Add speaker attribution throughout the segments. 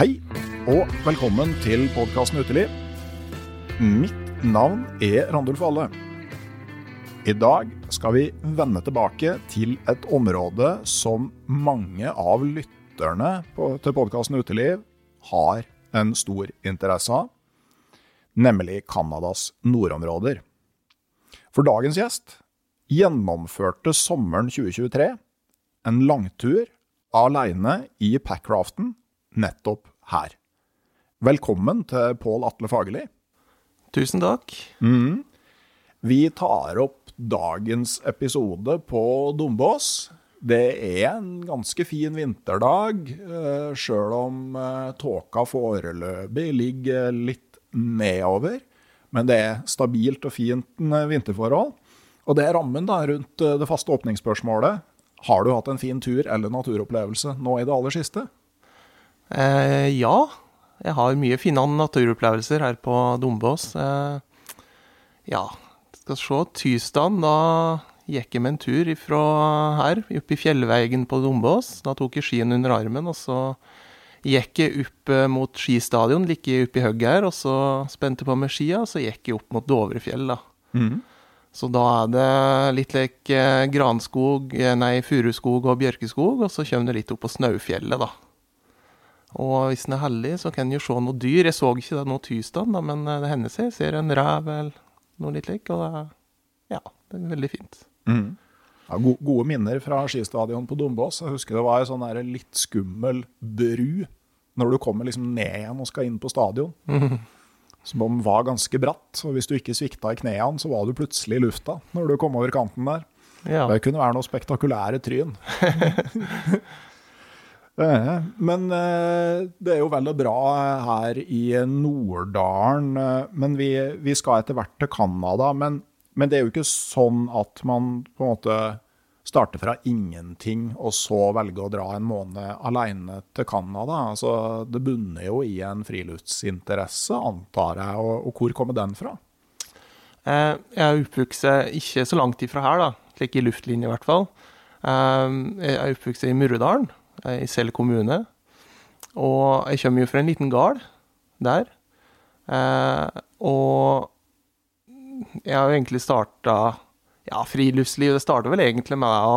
Speaker 1: Hei, og velkommen til podkasten Uteliv. Mitt navn er Randulf Valle. I dag skal vi vende tilbake til et område som mange av lytterne på, til podkasten Uteliv har en stor interesse av, nemlig Canadas nordområder. For dagens gjest gjennomførte sommeren 2023 en langtur alene i packraften nettopp her. Velkommen til Pål Atle Fagerli.
Speaker 2: Tusen takk.
Speaker 1: Vi tar opp dagens episode på Dombås. Det er en ganske fin vinterdag, eh, sjøl om eh, tåka foreløpig ligger litt nedover. Men det er stabilt og fint eh, vinterforhold. Og det er rammen da rundt det faste åpningsspørsmålet. Har du hatt en fin tur eller naturopplevelse nå i det aller siste?
Speaker 2: Eh, ja, jeg har mye fine naturopplevelser her på Dombås. Eh, ja, skal se. Tirsdag, da gikk jeg med en tur ifra her, oppe i fjellveigen på Dombås. Da tok jeg skien under armen, og så gikk jeg opp eh, mot skistadion, like oppi hugget her, og så spente på meg skia, og så gikk jeg opp mot Dovrefjell, da. Så da er det litt like eh, granskog, eh, nei, furuskog og bjørkeskog, og så kommer det litt opp på Snaufjellet, da. Og hvis en er heldig, så kan en jo se noe dyr. Jeg så ikke det nå tirsdag, men eh, det hender seg. Jeg ser en rev eller noe litt lik, og det ja, det er veldig fint.
Speaker 1: Ja, go gode minner fra skistadion på Dombås. Jeg husker det var en sånn litt skummel bru når du kommer liksom ned igjen og skal inn på stadion. Som om den var ganske bratt, og hvis du ikke svikta i knærne, så var du plutselig i lufta når du kom over kanten der.
Speaker 2: Ja.
Speaker 1: Det kunne være noe spektakulære tryn. Eh, Men eh, det er jo vel og bra her i Norddalen. eh, Men vi, vi skal etter hvert til Canada. Men, men det er jo ikke sånn at man på en måte starter fra ingenting og så velger å dra en måned alene til Canada. Altså, det bunner jo i en friluftsinteresse, antar jeg. Og, og hvor kommer den fra?
Speaker 2: Eh, Jeg er oppvokst ikke så langt ifra her, da. Slik i luftlinje, i hvert fall. Eh, Jeg er oppvokst i Murredalen, eh, i Sel kommune. Og jeg kommer jo fra en liten gard der. Eh, Og jeg har jo egentlig starta ja, friluftsliv. Det starta vel egentlig med å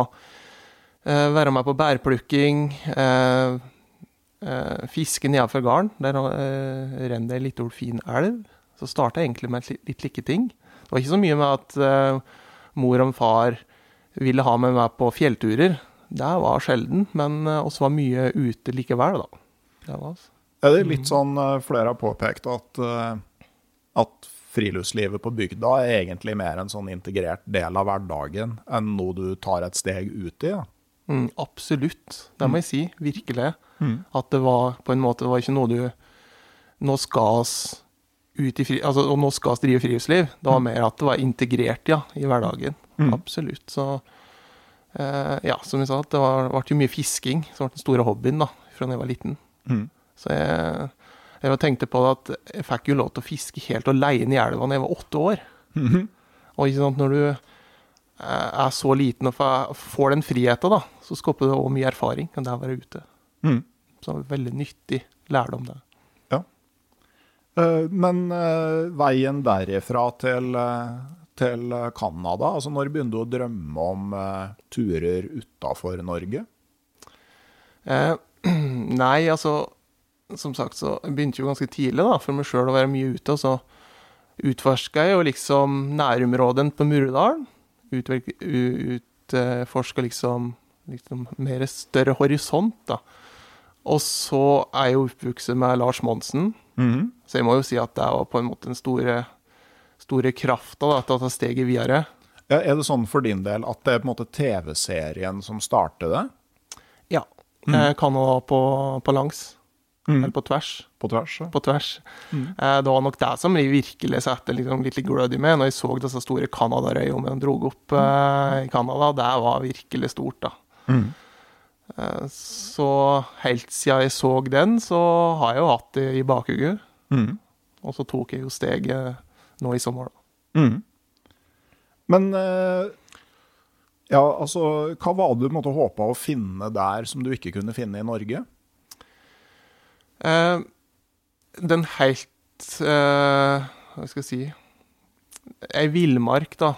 Speaker 2: eh, være med på bærplukking. eh, eh, fiske nedenfor gården. Der eh, renner det ei lita fin elv. Så starta jeg egentlig med litt, like ting. Det var ikke så mye med at mor og far ville ha meg med på fjellturer. Det var sjelden, men også oss var mye ute likevel, da. Det var, altså.
Speaker 1: Er det litt sånn eh, flere har påpekt at, eh, at friluftslivet på bygda er egentlig mer en sånn integrert del av hverdagen enn noe du tar et steg ut i? Ja.
Speaker 2: Mm, absolutt, det må jeg si. Virkelig. At det var på en måte Det var ikke noe du Nå skal oss ut i fri... Altså, og nå skal vi drive friluftsliv. Det var mer at det var integrert, ja, i hverdagen. Absolutt. Så eh, ja, som jeg sa, det var, ble jo mye fisking som ble den store hobbyen da, fra da jeg var liten. Så jeg, jeg tenkte på at jeg fikk jo lov til å fiske helt alene i elva da jeg var åtte år. Og ikke sant, når du er så liten og får den friheten, da, så skaper det òg mye erfaring Kan det være ute.
Speaker 1: Mm.
Speaker 2: Så veldig nyttig lærdom, det.
Speaker 1: Ja. Eh, Men eh, veien derifra til, eh, til Canada, altså når begynte du å drømme om eh, turer utafor Norge?
Speaker 2: Eh, nei, altså Som sagt, så begynte jo ganske tidlig da, for meg sjøl å være mye ute. Og så utforska jeg jo liksom nærområdene på Murdalen. Utforska liksom, liksom mer større horisont, da. Og så er jeg jo oppvokst med Lars Monsen,
Speaker 1: Mhm.
Speaker 2: så jeg må jo si at det var på en måte den store, store krafta da, til å ta steget videre.
Speaker 1: Ja, er det sånn for din del at det er på en måte TV-serien som starter det?
Speaker 2: Ja. Jeg kan jo på, på langs,
Speaker 1: Mm.
Speaker 2: eller på tvers.
Speaker 1: På tvers? ja.
Speaker 2: på tvers.
Speaker 1: Mm.
Speaker 2: Eh, Det var nok det som jeg virkelig satte liksom litt glød i meg, når jeg så disse store Canada-røyene dro opp eh, i Canada. Det var virkelig stort, da.
Speaker 1: Mm.
Speaker 2: Eh, så helt siden jeg så den, så har jeg jo hatt det i bakhodet.
Speaker 1: Mm.
Speaker 2: Og så tok jeg jo steget nå i sommer.
Speaker 1: Mm. Men eh, ja, altså, hva var det du måtte håpe håpa å finne der som du ikke kunne finne i Norge?
Speaker 2: Eh, den helt eh, Hva skal jeg si Ei villmark, da,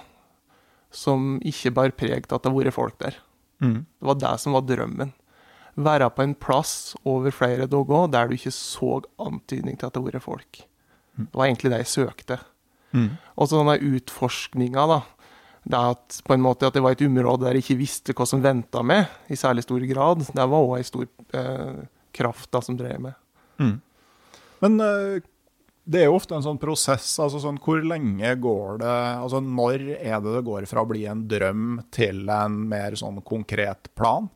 Speaker 2: som ikke bar preg av at det har vært folk der.
Speaker 1: Mm.
Speaker 2: Det var det som var drømmen. Være på en plass over flere dager der du ikke så antydning til at det har vært folk. Det var egentlig det jeg søkte.
Speaker 1: Mm.
Speaker 2: Og så denne utforskninga, da. Det at, på en måte at det var et område der jeg ikke visste hva som venta meg, i særlig stor grad. Det var òg ei stor eh, kraft da, som drev med.
Speaker 1: Mm. Men eh, det er jo ofte en sånn prosess. altså sånn, Hvor lenge går det altså Når er det det går fra å bli en drøm til en mer sånn konkret plan?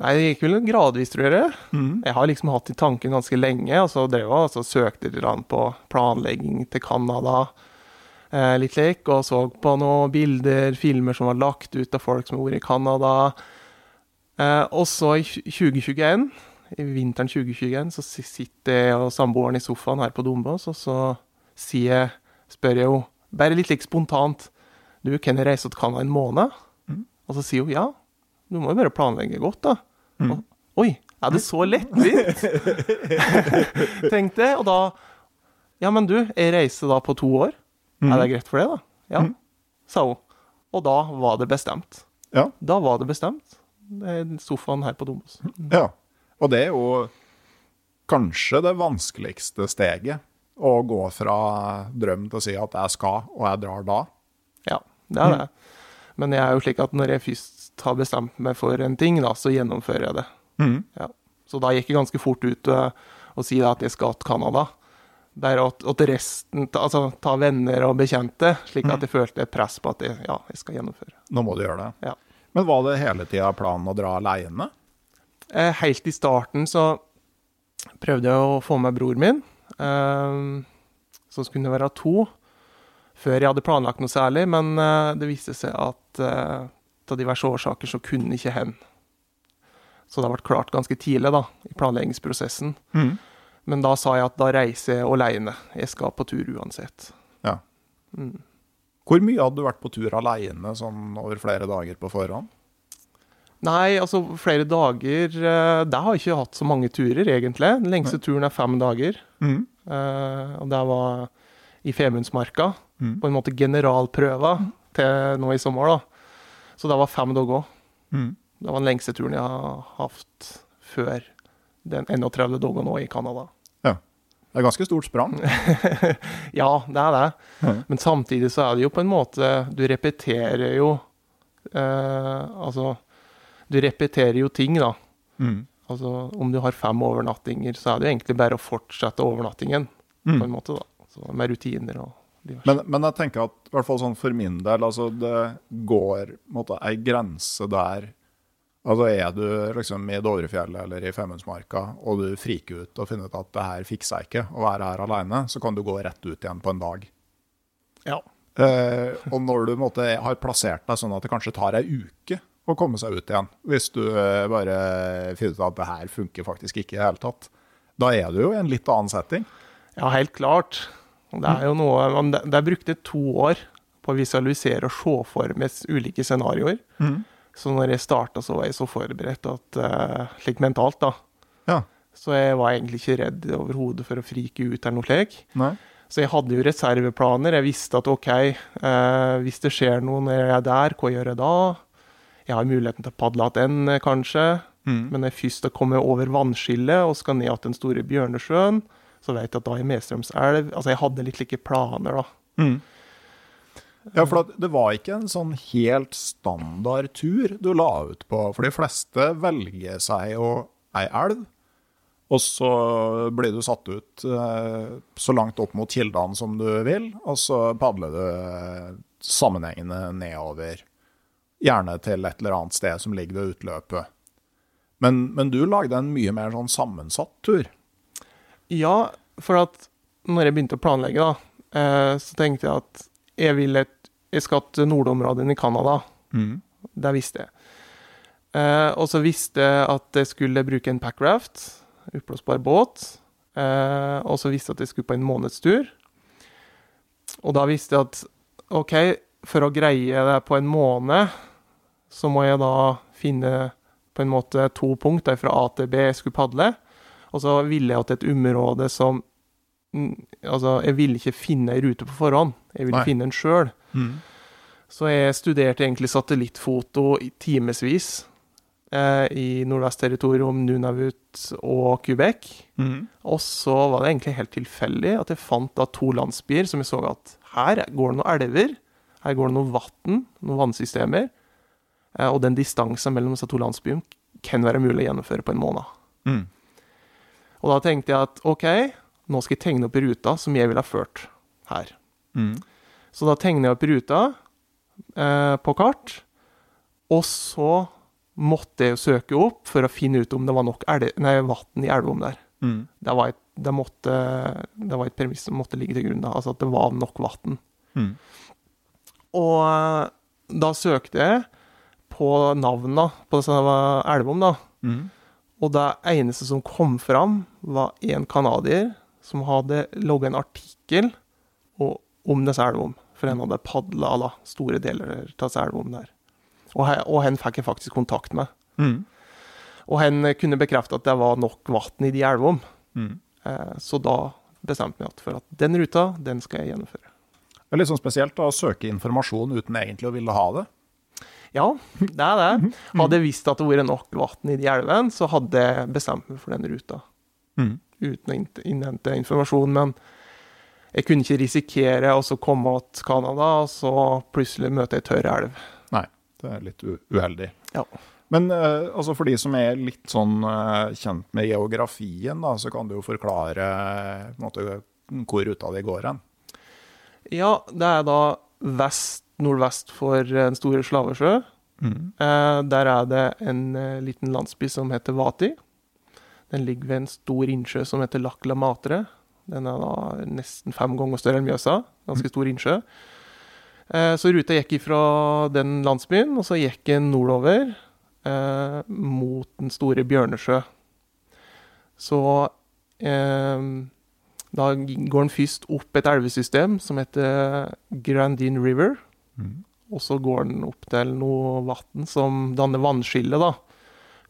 Speaker 2: Nei, det gikk vel gradvis, tror jeg.
Speaker 1: Mm.
Speaker 2: Jeg har liksom hatt i tanken ganske lenge, og så drev jeg altså søkte litt på planlegging til Canada. Eh, litt lek, og så på noen bilder, filmer som var lagt ut av folk som har vært i Canada. Eh, og så i 2021, i vinteren 2021, så sitter jeg og samboeren i sofaen her på Dombås, og så sier spør jeg henne, bare litt like spontant, du, kan jeg reise til Canada en måned?
Speaker 1: Mm.
Speaker 2: Og så sier hun, ja, du må jo bare planlegge godt da.
Speaker 1: Mhm.
Speaker 2: Og, Oi, er det så lettvint? Tenkte jeg, og da, ja, men du, jeg reiser da på to år.
Speaker 1: Mm.
Speaker 2: Er det greit for det, da? Ja,
Speaker 1: mm.
Speaker 2: sa hun. Og da var det bestemt.
Speaker 1: Ja.
Speaker 2: Da var det bestemt. Det sofaen her på Dombås.
Speaker 1: ja. Og det er jo kanskje det vanskeligste steget. Å gå fra drøm til å si at jeg skal, og jeg drar da.
Speaker 2: Ja, det er det. Men jeg er jo slik at når jeg først har bestemt meg for en ting, da, så gjennomfører jeg det.
Speaker 1: Mm.
Speaker 2: Ja. Så da gikk jeg ganske fort ut og si at jeg skal til Canada. Der at, at resten, altså ta venner og bekjente, slik at jeg følte press på at jeg, ja, jeg skal gjennomføre.
Speaker 1: Nå må du gjøre det.
Speaker 2: Ja.
Speaker 1: Men var det hele tida planen å dra aleine?
Speaker 2: Eh, helt i starten så prøvde jeg å få med bror min, eh, som skulle være to, før jeg hadde planlagt noe særlig, men eh, det viste seg at eh, av diverse årsaker så kunne ikke hen. Så det har vært klart ganske tidlig da, i planleggingsprosessen.
Speaker 1: Mm.
Speaker 2: Men da sa jeg at da reiser jeg alene. Jeg skal på tur uansett.
Speaker 1: Ja.
Speaker 2: Mm.
Speaker 1: Hvor mye hadde du vært på tur aleine sånn over flere dager på forhånd?
Speaker 2: Nei, altså flere dager det Der har jeg ikke hatt så mange turer, egentlig. Den lengste turen er fem dager.
Speaker 1: Mm.
Speaker 2: Uh, og det var i Femundsmarka.
Speaker 1: Mm.
Speaker 2: På en måte generalprøva til nå i sommer, da. Så det var fem dager.
Speaker 1: Mm.
Speaker 2: Det var den lengste turen jeg har hatt før den 31 dager nå i Canada.
Speaker 1: Det er ganske stort sprang.
Speaker 2: ja, det er det.
Speaker 1: Mm.
Speaker 2: Men samtidig så er det jo på en måte Du repeterer jo eh, Altså, du repeterer jo ting, da.
Speaker 1: Mm.
Speaker 2: Altså, om du har fem overnattinger, så er det jo egentlig bare å fortsette overnattingen, på en
Speaker 1: Mm.
Speaker 2: måte, da. Så med rutiner og.
Speaker 1: Men, men jeg tenker at i hvert fall sånn for min del, altså det går en ei grense der Altså er du liksom i Dovrefjellet eller i Femundsmarka, og du friker ut og finner ut at det her fikser jeg ikke å være her alene, så kan du gå rett ut igjen på en dag.
Speaker 2: Ja.
Speaker 1: Eh, og når du måtte, har plassert deg sånn at det kanskje tar ei uke å komme seg ut igjen, hvis du eh, bare finner ut at det her funker faktisk ikke i det hele tatt, da er du jo i en litt annen setting.
Speaker 2: Ja, helt klart. Det er jo noe man, det, er brukte to år på å visualisere og se for meg ulike scenarioer.
Speaker 1: Mm.
Speaker 2: Så når jeg starta, så var jeg så forberedt at uh, Slik mentalt, da.
Speaker 1: Ja.
Speaker 2: Så jeg var egentlig ikke redd overhodet for å frike ut eller noe
Speaker 1: slikt.
Speaker 2: Så jeg hadde jo reserveplaner. Jeg visste at OK, eh, hvis det skjer noe når jeg er der, hva gjør jeg da? Jeg har muligheten til å padle igjen, eh, kanskje.
Speaker 1: Mm.
Speaker 2: Men når jeg først har kommet over vannskillet og skal ned til den store Bjørnesjøen, så vet jeg at da i Medstrøms elv. Altså, jeg hadde litt like planer, da.
Speaker 1: Mm. Ja, for det var ikke en sånn helt standard tur du la ut på. For de fleste velger seg jo ei elv, og så blir du satt ut eh, så langt opp mot kildene som du vil, og så padler du eh, sammenhengende nedover. Gjerne til et eller annet sted som ligger ved utløpet. Men, men du lagde en mye mer sånn sammensatt tur.
Speaker 2: Ja, for at når jeg begynte å planlegge, da, eh, så tenkte jeg at jeg vil et Jeg skal til nordområdene i Canada.
Speaker 1: Mm.
Speaker 2: Det visste jeg. Eh, og så visste jeg at jeg skulle bruke en packraft, oppblåsbar båt. Eh, og så visste jeg at jeg skulle på en månedstur. Og da visste jeg at OK, for å greie det på en måned, så må jeg da finne på en måte to punkt der fra A til B jeg skulle padle. Og så ville jeg til et område som mm, Altså, jeg ville ikke finne ei rute på forhånd. Jeg ville
Speaker 1: Nei.
Speaker 2: finne en sjøl.
Speaker 1: Mm.
Speaker 2: Så jeg studerte egentlig satellittfoto i timevis eh, i Nordvest-territorium, Nunavut og Quebec.
Speaker 1: Mm.
Speaker 2: Og så var det egentlig helt tilfeldig at jeg fant da to landsbyer som jeg så at her går det noen elver, her går det noe vann, noen vannsystemer. Eh, og den distansen mellom disse to landsbyene kan være mulig å gjennomføre på en måned.
Speaker 1: Mm.
Speaker 2: Og da tenkte jeg at OK, nå skal jeg tegne opp ruta som jeg ville ha ført her.
Speaker 1: Mm.
Speaker 2: Så da tegner jeg opp ruta eh, på kart, og så måtte jeg jo søke opp for å finne ut om det var nok vann i elvom der.
Speaker 1: Mm.
Speaker 2: Det var, et, det, måtte, det var et premiss som måtte ligge til grunn, da, altså at det var nok vann.
Speaker 1: Mm.
Speaker 2: Og eh, da søkte jeg på navnene på disse elvene, da.
Speaker 1: Mm.
Speaker 2: Og det eneste som kom fram, var en canadier som hadde logga en artikkel om disse elvene. For han hadde padla da, store deler av disse elvene der. Og, og han fikk jeg faktisk kontakt med.
Speaker 1: Mm.
Speaker 2: Og han kunne bekrefte at det var nok vann i de elvene.
Speaker 1: Mm.
Speaker 2: Eh, så da bestemte jeg meg for at den ruta, den skal jeg gjennomføre.
Speaker 1: Det er litt sånn spesielt å søke informasjon uten egentlig å ville ha det.
Speaker 2: Ja, det er det. Hadde jeg visst at det vært nok vann i de elvene, så hadde jeg bestemt meg for den ruta.
Speaker 1: Mm.
Speaker 2: uten å innhente informasjon. Men jeg kunne ikke risikere å komme til Canada og så plutselig møte ei tørr elv.
Speaker 1: Nei, det er litt uheldig.
Speaker 2: Ja.
Speaker 1: Men uh, altså for de som er litt sånn uh, kjent med geografien, da, så kan du jo forklare uh, måte, hvor ruta di går hen.
Speaker 2: Ja, det er da vest, nordvest for Den store slavesjø.
Speaker 1: Mm.
Speaker 2: Eh, der er det en eh, liten landsby som heter Vati. Den ligger ved en stor innsjø som heter Lakla Matre. Den er da nesten fem ganger større enn Mjøsa. Ganske stor innsjø. Eh, så ruta gikk ifra den landsbyen, og så gikk den nordover eh, mot den store Bjørnesjø. Så eh, da går den først opp et elvesystem som heter Grandin River.
Speaker 1: Mm.
Speaker 2: Og så går den opp til noe vann som danner vannskille, da.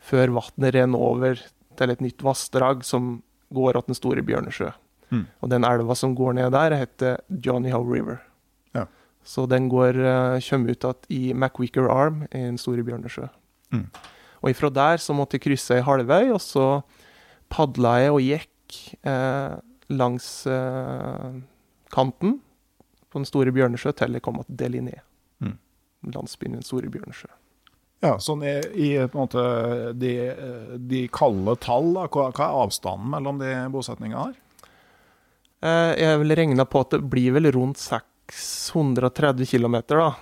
Speaker 2: Før vannet renner over til et nytt vassdrag som går til den store Bjørnesjø.
Speaker 1: Mm.
Speaker 2: Og den elva som går ned der, heter Johnny Howe River.
Speaker 1: Ja.
Speaker 2: Så den går, eh, kommer ut igjen i McWicker Arm i den store Bjørnesjø.
Speaker 1: Mm.
Speaker 2: Og ifra der så måtte jeg krysse ei halvøy, og så padla jeg og gikk eh, langs eh, kanten på den store Bjørnesjø til jeg kom til Deliné.
Speaker 1: Mm.
Speaker 2: Landsbyen den store Bjørnesjø.
Speaker 1: Ja, sånn i, i på en måte de, de kalde tall, da, hva, hva er avstanden mellom de bosetningene her?
Speaker 2: Eh, jeg vil regne på at det blir vel rundt 630 km, da.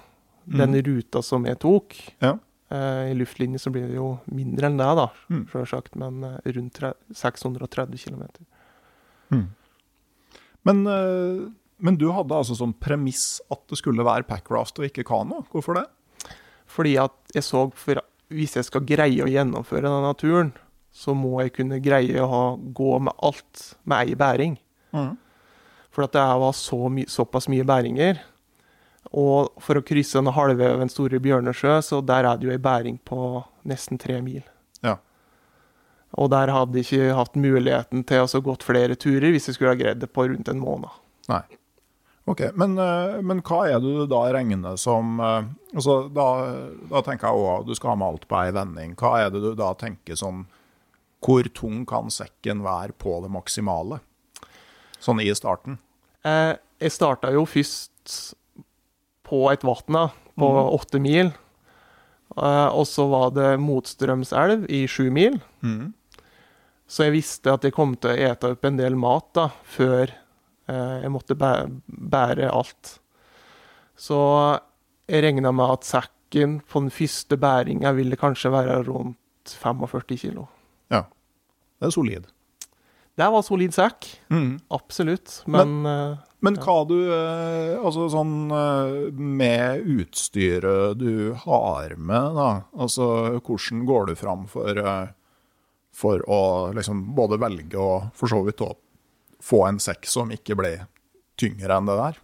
Speaker 2: Den
Speaker 1: Mm.
Speaker 2: ruta som jeg tok.
Speaker 1: Ja.
Speaker 2: Eh, I luftlinje så blir det jo mindre enn det, da,
Speaker 1: Mm.
Speaker 2: selvsagt. Men eh, rundt 630 km.
Speaker 1: Men, eh, men du hadde altså som premiss at det skulle være packraft og ikke kano. Hvorfor det?
Speaker 2: Fordi at jeg så for hvis jeg skal greie å gjennomføre denne turen, så må jeg kunne greie å ha, gå med alt med ei bæring.
Speaker 1: Mm.
Speaker 2: For at det var så my såpass mye bæringer Og for å krysse den en Store Bjørnesjø, så der er det jo ei bæring på nesten tre mil.
Speaker 1: Ja.
Speaker 2: Og der hadde jeg ikke hatt muligheten til å gå gått flere turer hvis jeg skulle ha greid det på rundt en måned.
Speaker 1: Nei. Ok, men, eh, men hva er det du da regner som eh, altså da, da tenker jeg òg du skal ha med alt på ei vending. Hva er det du da tenker som Hvor tung kan sekken være på det maksimale? Sånn i starten.
Speaker 2: Eh, jeg starta jo først på et vann, på
Speaker 1: åtte
Speaker 2: åtte mil. Eh, og så var det motstrømselv i sju mil.
Speaker 1: Mm.
Speaker 2: Så jeg visste at jeg kom til å ete opp en del mat da, før jeg måtte bære alt. Så jeg regna med at sekken på den første bæringa ville kanskje være rundt 45 kilo.
Speaker 1: Det er solid.
Speaker 2: Det var solid sekk,
Speaker 1: Mm.
Speaker 2: absolutt. Men, men,
Speaker 1: Men
Speaker 2: Ja.
Speaker 1: hva du eh, Altså sånn eh, med utstyret du har med, da. Altså hvordan går du fram for, eh, for å liksom både velge og for så vidt å få en sekk som ikke ble tyngre enn det der?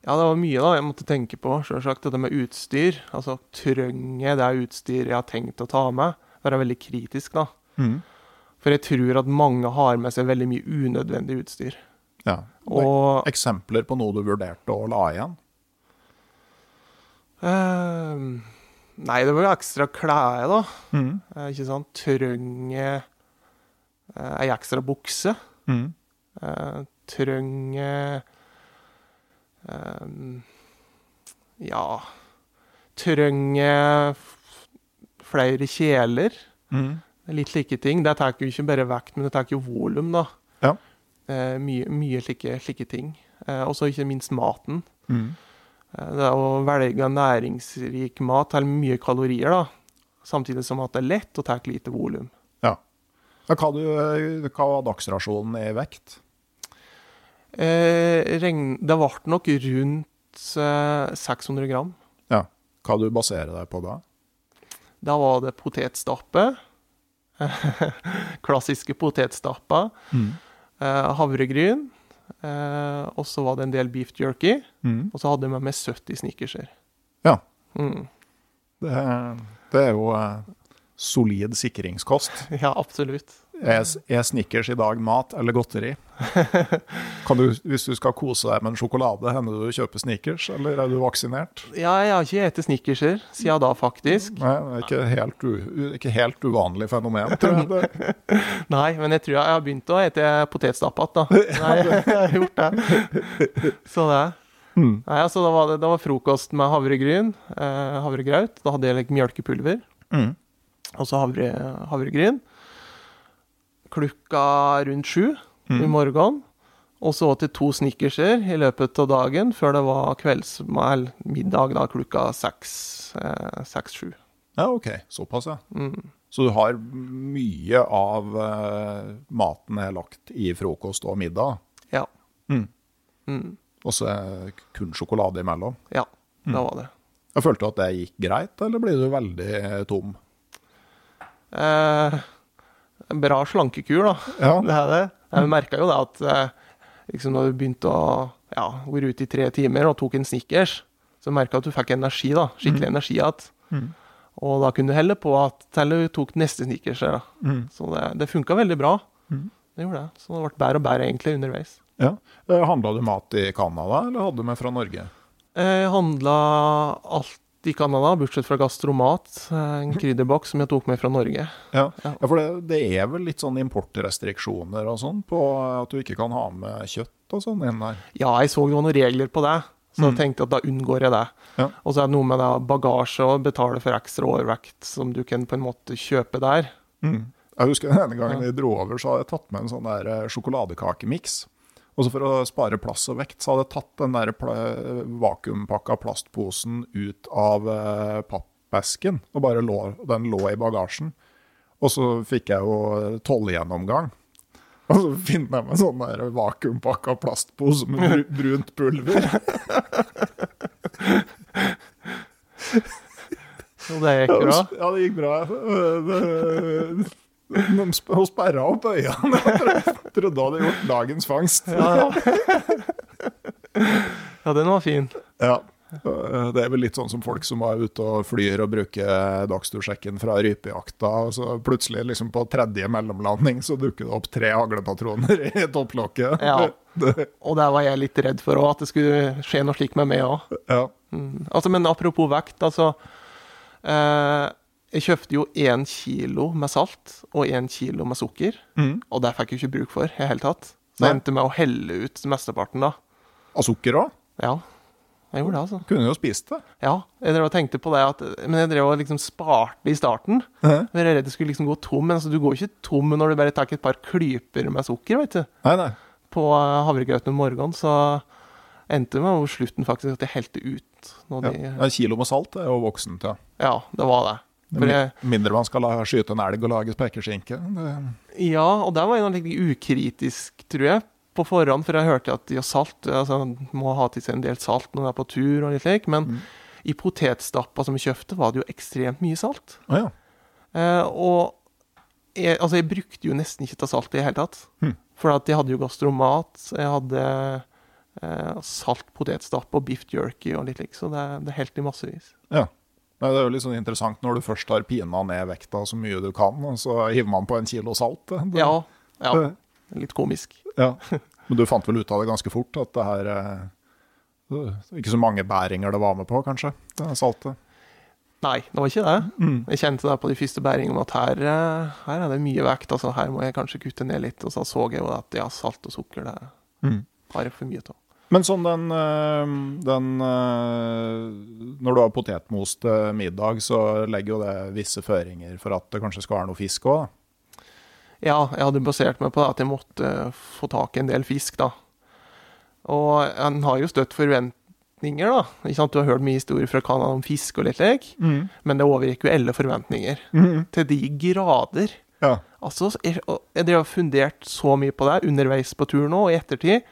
Speaker 2: Ja, det var mye da jeg måtte tenke på. Selvsagt dette med utstyr. Altså, trenger jeg det utstyret jeg har tenkt å ta med? Være veldig kritisk, da.
Speaker 1: Mm.
Speaker 2: For jeg tror at mange har med seg veldig mye unødvendig utstyr.
Speaker 1: Ja.
Speaker 2: Og
Speaker 1: Eksempler på noe du vurderte å la igjen?
Speaker 2: Uh, Nei, det var jo ekstra klær, da.
Speaker 1: Mm.
Speaker 2: Uh, ikke sant? Trenger uh, ei ekstra bukse.
Speaker 1: Mhm.
Speaker 2: Eh, trenger eh, Ja Trenger flere kjeler. Mm. Litt slike ting. Det tar jo ikke bare vekt, men det tar jo volum, da.
Speaker 1: Ja.
Speaker 2: Eh, mye mye slike, slike ting. Og så ikke minst maten. Mm. Det å velge næringsrik mat har mye kalorier, da. Samtidig som at det er lett og tar lite volum.
Speaker 1: Ja. Hva, du, hva var dagsrasjonen i vekt?
Speaker 2: Eh, regn, det ble nok rundt eh, 600 gram. Ja.
Speaker 1: Hva du baserer deg på da?
Speaker 2: Da var det potetstappe. Klassiske potetstapper.
Speaker 1: Mm.
Speaker 2: Eh, havregryn. Eh, og så var det en del beef jerky.
Speaker 1: Mm.
Speaker 2: Og så hadde jeg med meg 70 snickerser.
Speaker 1: Ja.
Speaker 2: Mm.
Speaker 1: Det, det er jo eh, solid sikringskost.
Speaker 2: Ja, absolutt.
Speaker 1: Er, er Snickers i dag mat eller godteri? Kan du, hvis du skal kose deg med en sjokolade, hender det du kjøper Snickers, eller er du vaksinert?
Speaker 2: Ja, jeg har ikke spist snickerser siden da, faktisk.
Speaker 1: Nei, det er ikke helt, u, ikke helt uvanlig fenomen, tror jeg. Det.
Speaker 2: Nei, men jeg tror jeg har begynt å spise potetstappe igjen, da. Nei, jeg har gjort det. Så det.
Speaker 1: Mm.
Speaker 2: Nei, altså, da var det, det var frokost med havregryn, eh, havregraut. Da hadde jeg like, mjølkepulver,
Speaker 1: Mm.
Speaker 2: og så havre, havregryn. Klokka rundt sju
Speaker 1: Mm.
Speaker 2: i morgen. Og så til to snickerser i løpet av dagen, før det var kveldsmiddag middag da klokka seks, eh, seks-sju.
Speaker 1: Ja, OK. Såpass, ja.
Speaker 2: Mm.
Speaker 1: Så du har mye av eh, maten er lagt i frokost og middag,
Speaker 2: Ja.
Speaker 1: Mm.
Speaker 2: Mm.
Speaker 1: og så er kun sjokolade imellom.
Speaker 2: Ja,
Speaker 1: Mm.
Speaker 2: det var det.
Speaker 1: Jeg følte du at det gikk greit, eller blir du veldig eh, tom?
Speaker 2: Eh, en bra slankekur, da.
Speaker 1: Ja.
Speaker 2: Det er det. Jeg merka jo det at eh, liksom når du begynte å ja, være ute i tre timer og tok en Snickers, så merka jeg at du fikk energi, da. Skikkelig energi igjen.
Speaker 1: Mm.
Speaker 2: Og da kunne du helle på at til du tok neste Snickers. Da.
Speaker 1: Mm.
Speaker 2: Så det, det funka veldig bra.
Speaker 1: Mm.
Speaker 2: Det gjorde det. Så det ble bedre og bedre egentlig underveis.
Speaker 1: Ja. Handla du mat i Canada, eller hadde du med fra Norge?
Speaker 2: Jeg handla alt i Canada, bortsett fra gastromat. eh, En krydderboks som jeg tok med fra Norge.
Speaker 1: Ja,
Speaker 2: Ja.
Speaker 1: for det, det er vel litt sånn importrestriksjoner og sånn på at du ikke kan ha med kjøtt og sånn inn der.
Speaker 2: Ja, jeg så det var noen regler på det, så
Speaker 1: Mm.
Speaker 2: jeg tenkte at da unngår jeg det.
Speaker 1: Ja.
Speaker 2: Og så er det noe med det bagasje og betale for ekstra overvekt som du kan på en måte kjøpe der.
Speaker 1: Mm. Jeg husker den ene gangen vi dro over, så hadde jeg tatt med en sånn der eh, sjokoladekakemiks. Og så for å spare plass og vekt, så hadde jeg tatt den der pla vakuumpakka plastposen ut av eh, pappesken, og bare lå, den lå i bagasjen. Og så fikk jeg jo tollgjennomgang. Og så finner jeg meg sånn der vakuumpakka plastpose med bru brunt pulver.
Speaker 2: Og det gikk bra.
Speaker 1: Ja, det gikk bra. Det- Hun sperra opp øynene. Jeg trodde- hun hadde gjort dagens fangst.
Speaker 2: Ja, ja. den var fin.
Speaker 1: Ja. Eh, Det er vel litt sånn som folk som er ute og flyr og bruker dagstursjekken fra rypejakta, og så plutselig liksom på tredje mellomlanding så dukker det opp tre haglepatroner i topplokket.
Speaker 2: Ja. Og der var jeg litt redd for òg, at det skulle skje noe slikt med meg òg.
Speaker 1: ja.
Speaker 2: Mm. Altså, men apropos vekt, altså. Eh, jeg kjøpte jo én kilo med salt og én kilo med sukker,
Speaker 1: Mm.
Speaker 2: og det fikk jeg ikke bruk for i det hele tatt. Så jeg endte med å helle ut mesteparten, da.
Speaker 1: Av sukker òg?
Speaker 2: Ja, jeg gjorde det, altså.
Speaker 1: Kunne jo spist det.
Speaker 2: Ja, jeg drev og tenkte på det, at, men jeg drev og liksom sparte i starten. Jeg var redd jeg skulle liksom gå tom, men altså, du går ikke tom når du bare tar et par klyper med sukker, vet du.
Speaker 1: Nei, nei.
Speaker 2: På eh, havregrøten om morgenen, så endte det med over slutten faktisk at jeg helte ut. Når
Speaker 1: Ja.
Speaker 2: de,
Speaker 1: En kilo med salt er jo voksent, ja.
Speaker 2: ja, det var det. Jeg,
Speaker 1: Mindre man skal la, skyte en elg og lage spekeskinke.
Speaker 2: Ja, og der var jeg litt ukritisk, tror jeg, på forhånd, for jeg hørte at ja, salt altså, må ha til seg en del salt når man er på tur og litt slik, men
Speaker 1: Mm.
Speaker 2: i potetstappa som vi kjøpte, var det jo ekstremt mye salt.
Speaker 1: Ah, ja.
Speaker 2: Eh, og jeg, altså, jeg brukte jo nesten ikke ta salt i det hele tatt.
Speaker 1: Mm.
Speaker 2: For at jeg hadde jo gastromat, jeg hadde eh, salt potetstappe og biff jerky og litt lik, så det, det helt i massevis.
Speaker 1: ja. Nei, det er jo litt sånn interessant når du først har pina ned vekta så mye du kan, og så hiver man på en kilo salt. Det,
Speaker 2: Ja, ja.
Speaker 1: det-
Speaker 2: Litt komisk.
Speaker 1: ja. Men du fant vel ut av det ganske fort, at det her eh, Ikke så mange bæringer det var med på, kanskje, det saltet.
Speaker 2: Nei, det var ikke det.
Speaker 1: Mm.
Speaker 2: Jeg kjente det på de første bæringene at her, eh, her er det mye vekt, altså her må jeg kanskje kutte ned litt. Og så så jeg jo at ja, salt og sukker, det
Speaker 1: Mm.
Speaker 2: har jeg for mye av.
Speaker 1: Men sånn den, eh, den eh, Når du har potetmos til middag, så legger jo det visse føringer for at det kanskje skal være noe fisk òg.
Speaker 2: Ja, jeg hadde basert meg på det at jeg måtte eh, få tak i en del fisk, da. Og en har jo støtt forventninger, da. Ikke sant? Du har hørt mye historier fra Canada om fisk og litt lek, men det overgikk jo alle forventninger. Til de grader.
Speaker 1: Ja.
Speaker 2: Altså, jeg, jeg har fundert så mye på det underveis på turen nå, og i ettertid.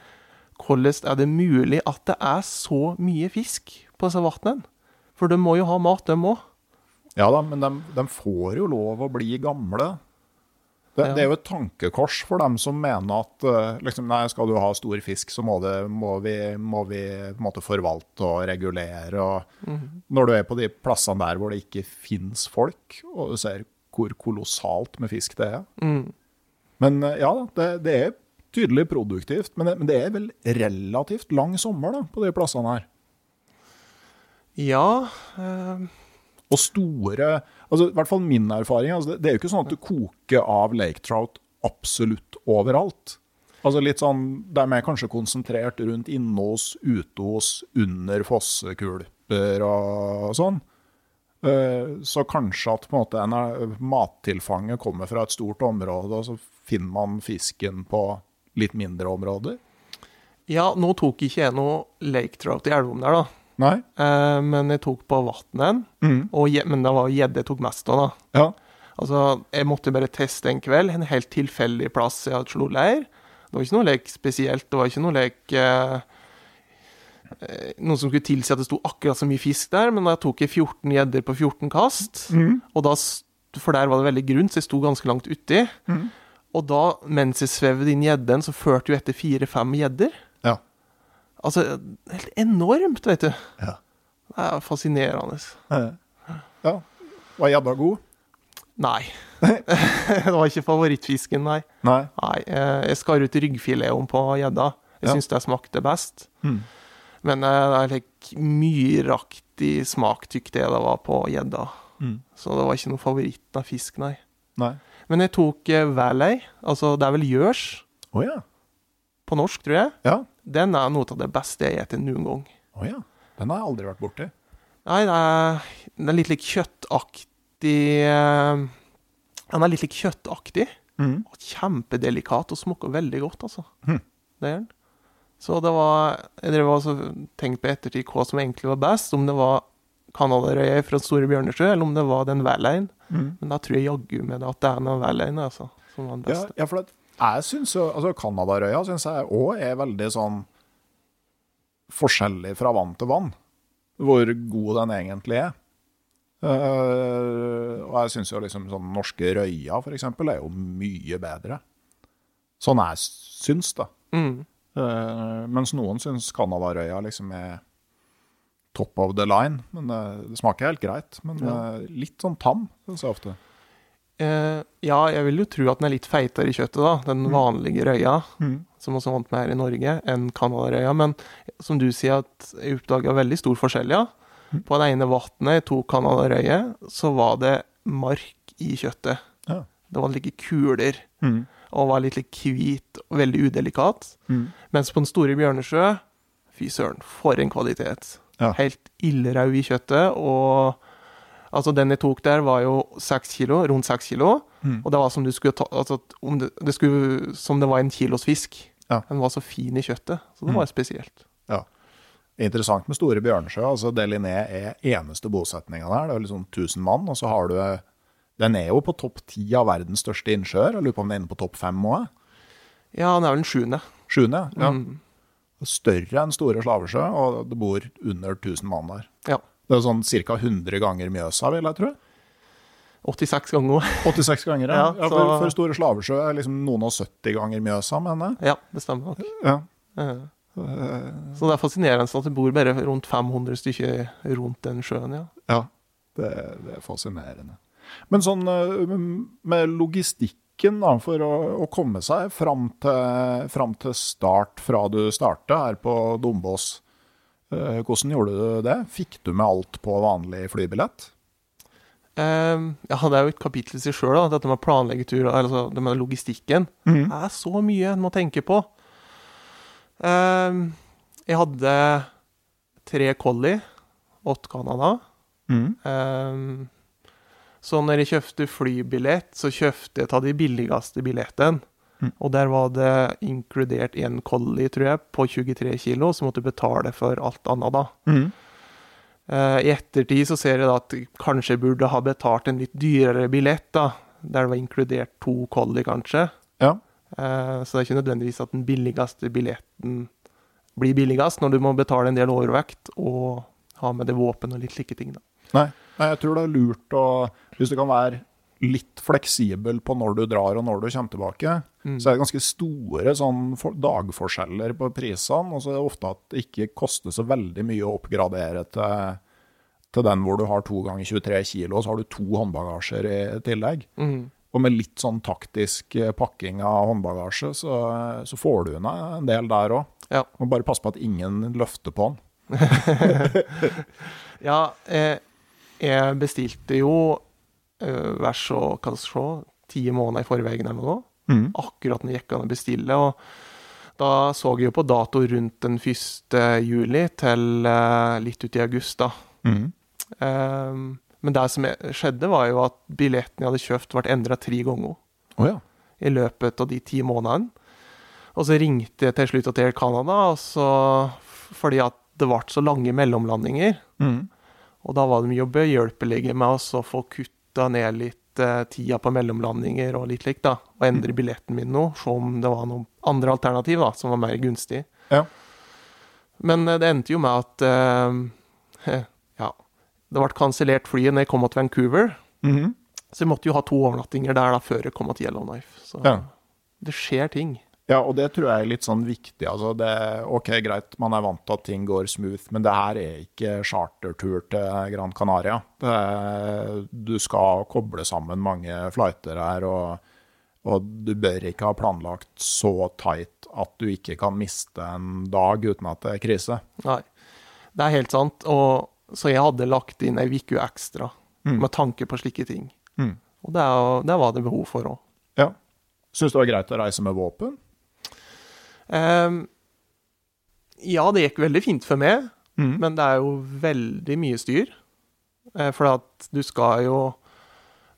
Speaker 2: Hvordan er det mulig at det er så mye fisk på disse vannene? For de må jo ha mat, de òg.
Speaker 1: ja da, men de, de får jo lov å bli gamle. Det,
Speaker 2: Ja.
Speaker 1: det er jo et tankekors for dem som mener at eh, liksom, nei, skal du ha stor fisk, så må, det, må vi, må vi måte forvalte og regulere. Og Når du er på de plassene der hvor det ikke fins folk, og du ser hvor kolossalt med fisk det er.
Speaker 2: Mm.
Speaker 1: Men eh, ja, da, det, det er tydelig produktivt. Men det, men det er vel relativt lang sommer da, på de plassene her.
Speaker 2: Ja Øh...
Speaker 1: Og store altså I hvert fall min erfaring. Altså det, det er jo ikke sånn at du koker av lake trout absolutt overalt. Altså litt sånn, De er kanskje konsentrert rundt innås, uteås, under fossekulper og sånn. Eh, Så kanskje at på en måte mattilfanget kommer fra et stort område, og så finner man fisken på litt mindre områder.
Speaker 2: Ja, nå tok ikke jeg noe lake trout i elvom der, da.
Speaker 1: Nei?
Speaker 2: Eh, men jeg tok på vannet.
Speaker 1: Mm.
Speaker 2: Men det var gjedde jeg tok mest av, da.
Speaker 1: Ja.
Speaker 2: Altså, jeg måtte bare teste en kveld, en helt tilfeldig plass jeg hadde slått leir. Det var ikke noe lek spesielt, det var ikke noe lek eh, eh, Noe som skulle tilsi at det sto akkurat så mye fisk der, men da tok jeg 14 gjedder på 14 kast.
Speaker 1: Mm.
Speaker 2: Og da, for der var det veldig grunt, så jeg sto ganske langt uti.
Speaker 1: Mm.
Speaker 2: Og da, mens jeg svevde inn gjedden, så førte jo etter fire-fem gjedder.
Speaker 1: Ja.
Speaker 2: Altså, helt enormt, vet du.
Speaker 1: Ja.
Speaker 2: Det er fascinerende.
Speaker 1: Eh, Ja. Var gjedda god?
Speaker 2: Nei. det var ikke favorittfisken, nei.
Speaker 1: Nei.
Speaker 2: Nei, eh, jeg skar ut ryggfileten på gjedda. Jeg
Speaker 1: Ja.
Speaker 2: syns det smakte best.
Speaker 1: Mm.
Speaker 2: Men eh, det er like myraktig smak, tykte jeg det var på gjedda.
Speaker 1: Mm.
Speaker 2: Så det var ikke noe favoritt av fisk, nei.
Speaker 1: Nei.
Speaker 2: Men jeg tok uh, Valley, altså det er vel gjørs
Speaker 1: oh, ja.
Speaker 2: på norsk, tror jeg.
Speaker 1: Ja.
Speaker 2: Den er noe av det beste jeg spiser noen gang.
Speaker 1: Å ja. Den har jeg aldri vært borti.
Speaker 2: Nei, det er, den er litt lik kjøttaktig eh, Den er litt lik kjøttaktig.
Speaker 1: Mm.
Speaker 2: Kjempedelikat og smaker veldig godt, altså.
Speaker 1: Mm.
Speaker 2: Det er den. Så det var Jeg drev tenkte på ettertid hva som egentlig var best, om det var Canadarøye fra Store Bjørnesjø, eller om det var den Valleyen.
Speaker 1: Mm.
Speaker 2: Men da tror jeg jaggu med det at det er den Valleyen altså, som var den beste.
Speaker 1: ja, for det, jeg syns jo altså Canadarøya syns jeg òg er veldig sånn forskjellig fra vann til vann, hvor god den egentlig er. Uh, og jeg syns jo liksom sånn norske røya, for eksempel, er jo mye bedre. Sånn jeg syns, da.
Speaker 2: Mm.
Speaker 1: Uh, mens noen syns Canadarøya liksom er top of the line. Men eh, det smaker helt greit. Men
Speaker 2: Ja.
Speaker 1: eh, litt sånn tam, syns jeg ofte.
Speaker 2: Eh, ja, jeg vil jo tro at den er litt feitere i kjøttet, da. Den
Speaker 1: Mm.
Speaker 2: vanlige røya,
Speaker 1: Mm.
Speaker 2: som også vant med her i Norge, enn Canadarøya. Men som du sier, at jeg oppdaga veldig stor forskjell, ja.
Speaker 1: Mm.
Speaker 2: På det ene vannet jeg tok Canadarøye, så var det mark i kjøttet.
Speaker 1: Ja.
Speaker 2: Det var like kuler,
Speaker 1: Mm.
Speaker 2: og var litt like hvit og veldig udelikat.
Speaker 1: Mm.
Speaker 2: Mens på den store Bjørnesjø, fy søren, for en kvalitet.
Speaker 1: Ja.
Speaker 2: Helt ildrød i kjøttet, og altså den jeg tok der var jo seks kilo, rundt seks kilo,
Speaker 1: Mm.
Speaker 2: og det var som du skulle ta, altså om det, det skulle, som det var en kilos fisk.
Speaker 1: Ja.
Speaker 2: Den var så fin i kjøttet, så det
Speaker 1: Mm.
Speaker 2: var spesielt. Ja.
Speaker 1: Interessant med Store Bjørnsjø. altså Deliné er eneste bosetninga der. Det er liksom 1000 mann. Og så har du Den er jo på topp ti av verdens største innsjøer. Jeg lurer på om den er inne på topp fem òg?
Speaker 2: Ja, den er vel den sjuende.
Speaker 1: Sjuende? Ja.
Speaker 2: Mm.
Speaker 1: Større enn Store Slavesjø, og det bor under 1000 mann der.
Speaker 2: Ja.
Speaker 1: Det er sånn ca. 100 ganger Mjøsa, vil jeg tro.
Speaker 2: 86 ganger.
Speaker 1: 86 ganger, ja.
Speaker 2: Ja,
Speaker 1: for, for Store Slavesjø er liksom noen og 70 ganger Mjøsa, mener jeg.
Speaker 2: Ja, det stemmer nok.
Speaker 1: Ja.
Speaker 2: Eh, Så det er fascinerende at det bor bare rundt 500 stykker rundt den sjøen, ja.
Speaker 1: Ja, det, det er fascinerende. Men sånn med med logistikken da, for å, å komme seg fram til, fram til start, fra du starta her på Dombås, eh, hvordan gjorde du det? Fikk du med alt på vanlig flybillett?
Speaker 2: Uh, ja, det er jo et kapittel i seg sjøl, dette med planleggetur, altså det med logistikken. Det er så mye en må tenke på. Uh, jeg hadde tre collie åt Canada.
Speaker 1: Mm.
Speaker 2: Eh, så når jeg kjøpte flybillett, så kjøpte jeg av de billigste billettene.
Speaker 1: Mm.
Speaker 2: Og der var det inkludert en collie, tror jeg, på 23 kilo, så måtte du betale for alt annet, da.
Speaker 1: Mm.
Speaker 2: Uh, I ettertid så ser jeg da at jeg kanskje burde ha betalt en litt dyrere billett, da. Der det var inkludert to collie, kanskje.
Speaker 1: Ja.
Speaker 2: Uh, Så det er ikke nødvendigvis at den billigste billetten blir billigst når du må betale en del overvekt og ha med deg våpen og litt slike ting, da.
Speaker 1: Nei. Nei, jeg tror det er lurt å Hvis du kan være litt fleksibel på når du drar og når du kommer tilbake,
Speaker 2: Mm.
Speaker 1: så er det ganske store sånn for, dagforskjeller på prisene. Og så er det ofte at det ikke koster så veldig mye å oppgradere til, til den hvor du har to ganger 23 kilo, og så har du to håndbagasjer i tillegg.
Speaker 2: Mm.
Speaker 1: Og med litt sånn taktisk eh, pakking av håndbagasje, så, så får du unna en del der òg.
Speaker 2: Ja.
Speaker 1: Må bare passe på at ingen løfter på den.
Speaker 2: Ja, eh, jeg bestilte jo eh, vers og hva jeg se, ti måneder i forveien eller noe.
Speaker 1: Mm.
Speaker 2: Akkurat når jeg gikk an å bestille. Og da så jeg jo på dato rundt den 1. juli til eh, litt ut i august, da.
Speaker 1: Mm.
Speaker 2: Eh, men det som skjedde, var jo at billetten jeg hadde kjøpt, ble endra tre ganger
Speaker 1: Oh, ja.
Speaker 2: i løpet av de ti månedene. Og så ringte jeg til slutt til Canada, så, fordi at det ble så lange mellomlandinger.
Speaker 1: Mm.
Speaker 2: Og da var de jo behjelpelige med oss å få kutta ned litt eh, tida på mellomlandinger og litt likt, da. Og endre billetten min nå, se om det var noen andre alternativ da, som var mer gunstig.
Speaker 1: Ja.
Speaker 2: Men eh, det endte jo med at eh, ja, det ble kansellert flyet når jeg kom til Vancouver.
Speaker 1: Mhm.
Speaker 2: Så jeg måtte jo ha to overnattinger der da før jeg kom til Yellowknife. Så
Speaker 1: Ja.
Speaker 2: det skjer ting.
Speaker 1: Ja, og det tror jeg er litt sånn viktig. Altså det, ok, greit, man er vant til at ting går smooth, men det her er ikke chartertur til Gran Canaria. Er- du skal koble sammen mange flighter her, og, og du bør ikke ha planlagt så tight at du ikke kan miste en dag uten at det er krise.
Speaker 2: Nei, det er helt sant. Og, så jeg hadde lagt inn ei uke ekstra
Speaker 1: Mm.
Speaker 2: med tanke på slike ting.
Speaker 1: Mm.
Speaker 2: Og det, det var det behov for òg.
Speaker 1: Ja. Syns det var greit å reise med våpen?
Speaker 2: Ehm, ja, det gikk veldig fint for meg,
Speaker 1: Mm.
Speaker 2: men det er jo veldig mye styr. Eh, for at du skal jo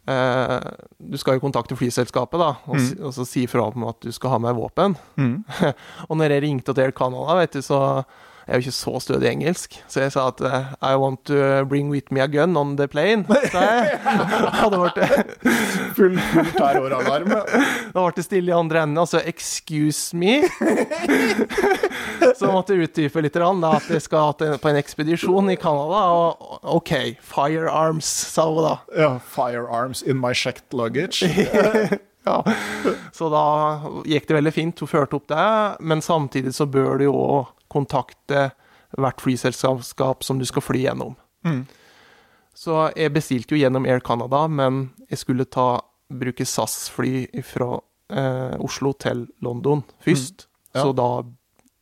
Speaker 2: eh, Du skal jo kontakte flyselskapet da, og, si, og så si fra om at du skal ha med våpen.
Speaker 1: Mm.
Speaker 2: Og når jeg ringte til Air Canada, vet du, så jeg er jo ikke så stødig i engelsk, så jeg sa at eh, I want to bring with me a gun on the plane. Så jeg hadde vært
Speaker 1: Full, full terroralarm.
Speaker 2: Da ble det stille i andre enden. Altså 'excuse me'. Så måtte jeg utdype litt da, at jeg skal på en ekspedisjon i Canada. Og OK, firearms, sa hun da.
Speaker 1: Ja, firearms in my checked luggage.
Speaker 2: Ja. Så da gikk det veldig fint. Hun førte opp det. Men samtidig så bør du jo kontakte hvert flyselskap som du skal fly gjennom.
Speaker 1: Mm.
Speaker 2: Så jeg bestilte jo gjennom Air Canada, men jeg skulle ta, bruke SAS-fly fra eh, Oslo til London først.
Speaker 1: Ja.
Speaker 2: Så da,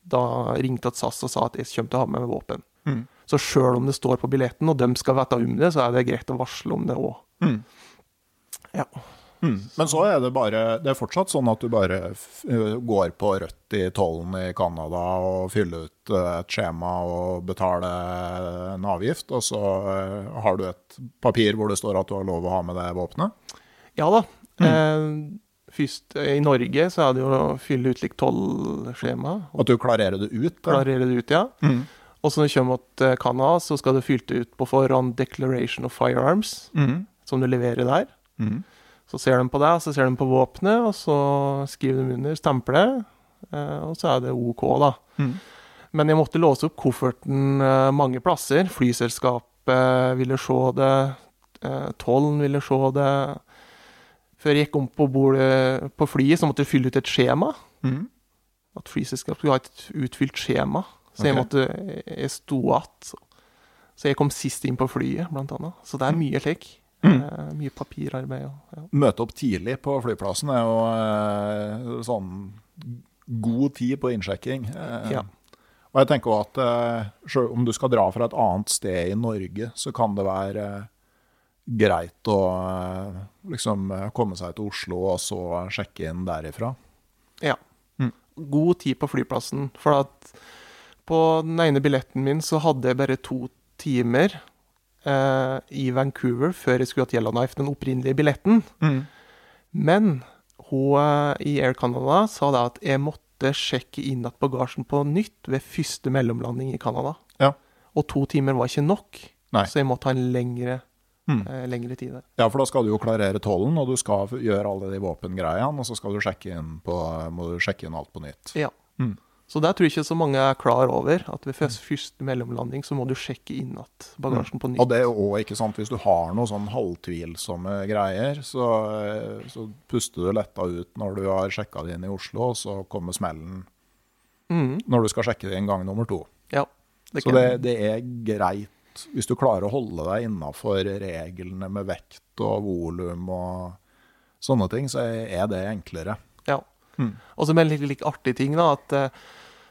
Speaker 2: da ringte at SAS og sa at jeg kommer til å ha med meg våpen.
Speaker 1: Mm.
Speaker 2: Så sjøl om det står på billetten, og de skal vite om det, så er det greit å varsle om det òg.
Speaker 1: Mm.
Speaker 2: Ja.
Speaker 1: Mm. Men så er det bare Det er fortsatt sånn at du bare f går på rødt i tollen i Canada og fyller ut eh, et skjema og betaler en avgift, og så eh, har du et papir hvor det står at du har lov å ha med deg våpenet?
Speaker 2: Ja da. Eh, først eh, i Norge så er det jo å fylle ut likt tollskjema.
Speaker 1: At du klarerer det ut? da?
Speaker 2: Klarerer det ut, ja.
Speaker 1: Mm.
Speaker 2: Og så når du kommer til Canada, så skal du fylle ut på forhånd Declaration of Firearms,
Speaker 1: Mm.
Speaker 2: som du leverer der.
Speaker 1: Mm.
Speaker 2: Så ser de på deg, så ser de på våpenet, og så skriver de under, stemper det, eh, og så er det OK, da.
Speaker 1: Mm.
Speaker 2: Men jeg måtte låse opp kofferten eh, mange plasser. Flyselskapet ville se det, eh, tollen ville se det. Før jeg gikk om på bordet på flyet, så måtte jeg fylle ut et skjema.
Speaker 1: Mm.
Speaker 2: At flyselskapet skulle ha et utfylt skjema. Så jeg måtte Jeg sto igjen. Så jeg kom sist inn på flyet, blant annet. Så det er mye slik.
Speaker 1: Mm.
Speaker 2: Eh, mye papirarbeid ja.
Speaker 1: Møte opp tidlig på flyplassen er jo eh, sånn god tid på innsjekking. Eh,
Speaker 2: Ja.
Speaker 1: Og jeg tenker også at selv om du skal dra fra et annet sted i Norge, så kan det være greit å liksom komme seg til Oslo og så sjekke inn derifra.
Speaker 2: Ja.
Speaker 1: Mm.
Speaker 2: God tid på flyplassen. For at på den ene billetten min så hadde jeg bare to timer eh, i Vancouver før jeg skulle hatt Yellowknife, den opprinnelige billetten. Men hun uh, i Air Canada sa da at jeg måtte sjekke inn at bagasjen på nytt ved første mellomlanding i Canada.
Speaker 1: Ja.
Speaker 2: Og to timer var ikke nok,
Speaker 1: Nei.
Speaker 2: så jeg måtte ha en lengre,
Speaker 1: Mm.
Speaker 2: eh, lengre tid der.
Speaker 1: Ja, for da skal du jo klarere tollen, og du skal gjøre alle de våpengreiene, og så skal du sjekke inn, på, må du sjekke inn alt på nytt.
Speaker 2: Ja.
Speaker 1: Mm.
Speaker 2: Så der tror jeg ikke så mange er klar over at ved første mellomlanding så må du sjekke inn at bagasjen på nytt.
Speaker 1: Og det er også, ikke sant, hvis du har noen sånn halvtvilsomme greier, så, så puster du letta ut når du har sjekka det inn i Oslo, og så kommer smellen
Speaker 2: mm.
Speaker 1: når du skal sjekke det inn gang nummer to.
Speaker 2: Ja. Det
Speaker 1: Så det, det er greit hvis du klarer å holde deg innafor reglene med vekt og volum og sånne ting, så er det enklere.
Speaker 2: ja.
Speaker 1: Mm.
Speaker 2: Og så med en litt, litt artig ting, da, at eh,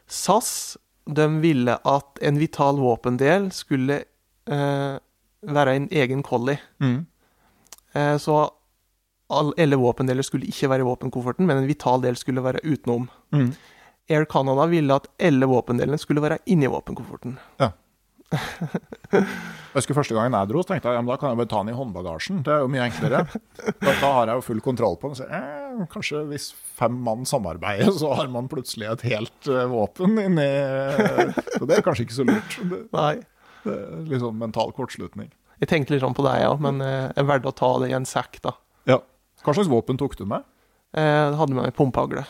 Speaker 2: SAS de ville at en vital våpendel skulle eh, være en egen collie. Eh, så all, alle våpendeler skulle ikke være i våpenkofferten, men en vital del skulle være utenom.
Speaker 1: Mm.
Speaker 2: Air Canada ville at alle våpendelene skulle være inni våpenkofferten.
Speaker 1: Jeg husker Første gangen jeg dro, så tenkte jeg ja, men da kan jeg bare ta den i håndbagasjen. Det er jo mye enklere. Da, da har jeg jo full kontroll på den. Så, eh, kanskje hvis fem mann samarbeider, så har man plutselig et helt uh, våpen inni Så det er kanskje ikke så lurt. Det,
Speaker 2: Nei.
Speaker 1: det er litt sånn mental kortslutning.
Speaker 2: Jeg tenkte litt sånn på deg, ja, men eh, jeg valgte å ta det i en sekk, da.
Speaker 1: Ja. Hva slags våpen tok du med?
Speaker 2: Eh, hadde med meg pumpehagle.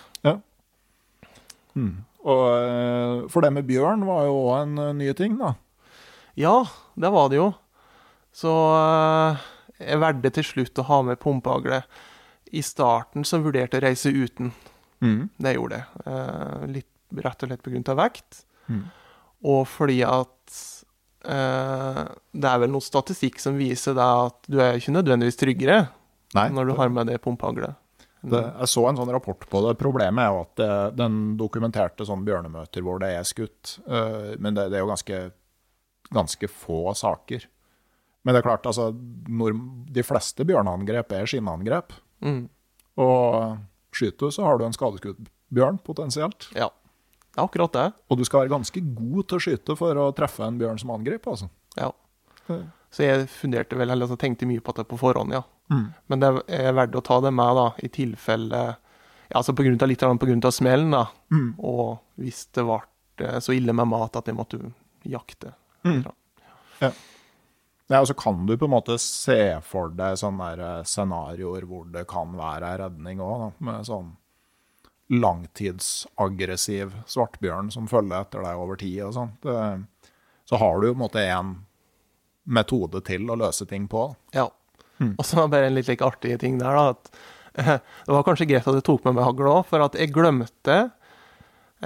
Speaker 1: Og eh, For det med bjørn var jo òg en eh, ny ting, da.
Speaker 2: Ja, det var det jo. Så eh, jeg valgte til slutt å ha med pumpehagle. I starten så vurderte jeg å reise uten. Det gjorde jeg. Eh, litt, rett og slett pga. vekt.
Speaker 1: Mm.
Speaker 2: Og fordi at eh, det er vel noe statistikk som viser deg at du er ikke nødvendigvis tryggere
Speaker 1: Nei,
Speaker 2: når du har med det pumpehaglet.
Speaker 1: det, jeg så en sånn rapport på det. Problemet er jo at det, den dokumenterte sånn bjørnemøter hvor det er skutt. Uh, men det, det er jo ganske, ganske få saker. Men det er klart, altså, de fleste bjørneangrep er skinnangrep.
Speaker 2: Mm.
Speaker 1: Og skyter du, så har du en skadeskutt bjørn potensielt.
Speaker 2: Ja. Er akkurat det.
Speaker 1: Og du skal være ganske god til å skyte for å treffe en bjørn som angriper, altså.
Speaker 2: Ja. Så jeg funderte vel, eller altså tenkte mye på det på forhånd, ja.
Speaker 1: Mm.
Speaker 2: Men det er verdt å ta det med, da, i tilfelle ja, altså på grunn av, litt på grunn av smellen, da.
Speaker 1: Mm.
Speaker 2: Og hvis det ble eh, så ille med mat at jeg måtte jakte.
Speaker 1: Mm. Ja, og så kan du på en måte se for deg sånne der eh, scenarioer hvor det kan være en redning òg, med sånn langtidsaggressiv svartbjørn som følger etter deg over tid og sånn. Så har du jo på en måte en metode til å løse ting på.
Speaker 2: Ja.
Speaker 1: Mm.
Speaker 2: Og så bare en litt like, artig ting der, da. At, eh, det var kanskje greit at jeg tok med meg hagl òg, for at jeg glemte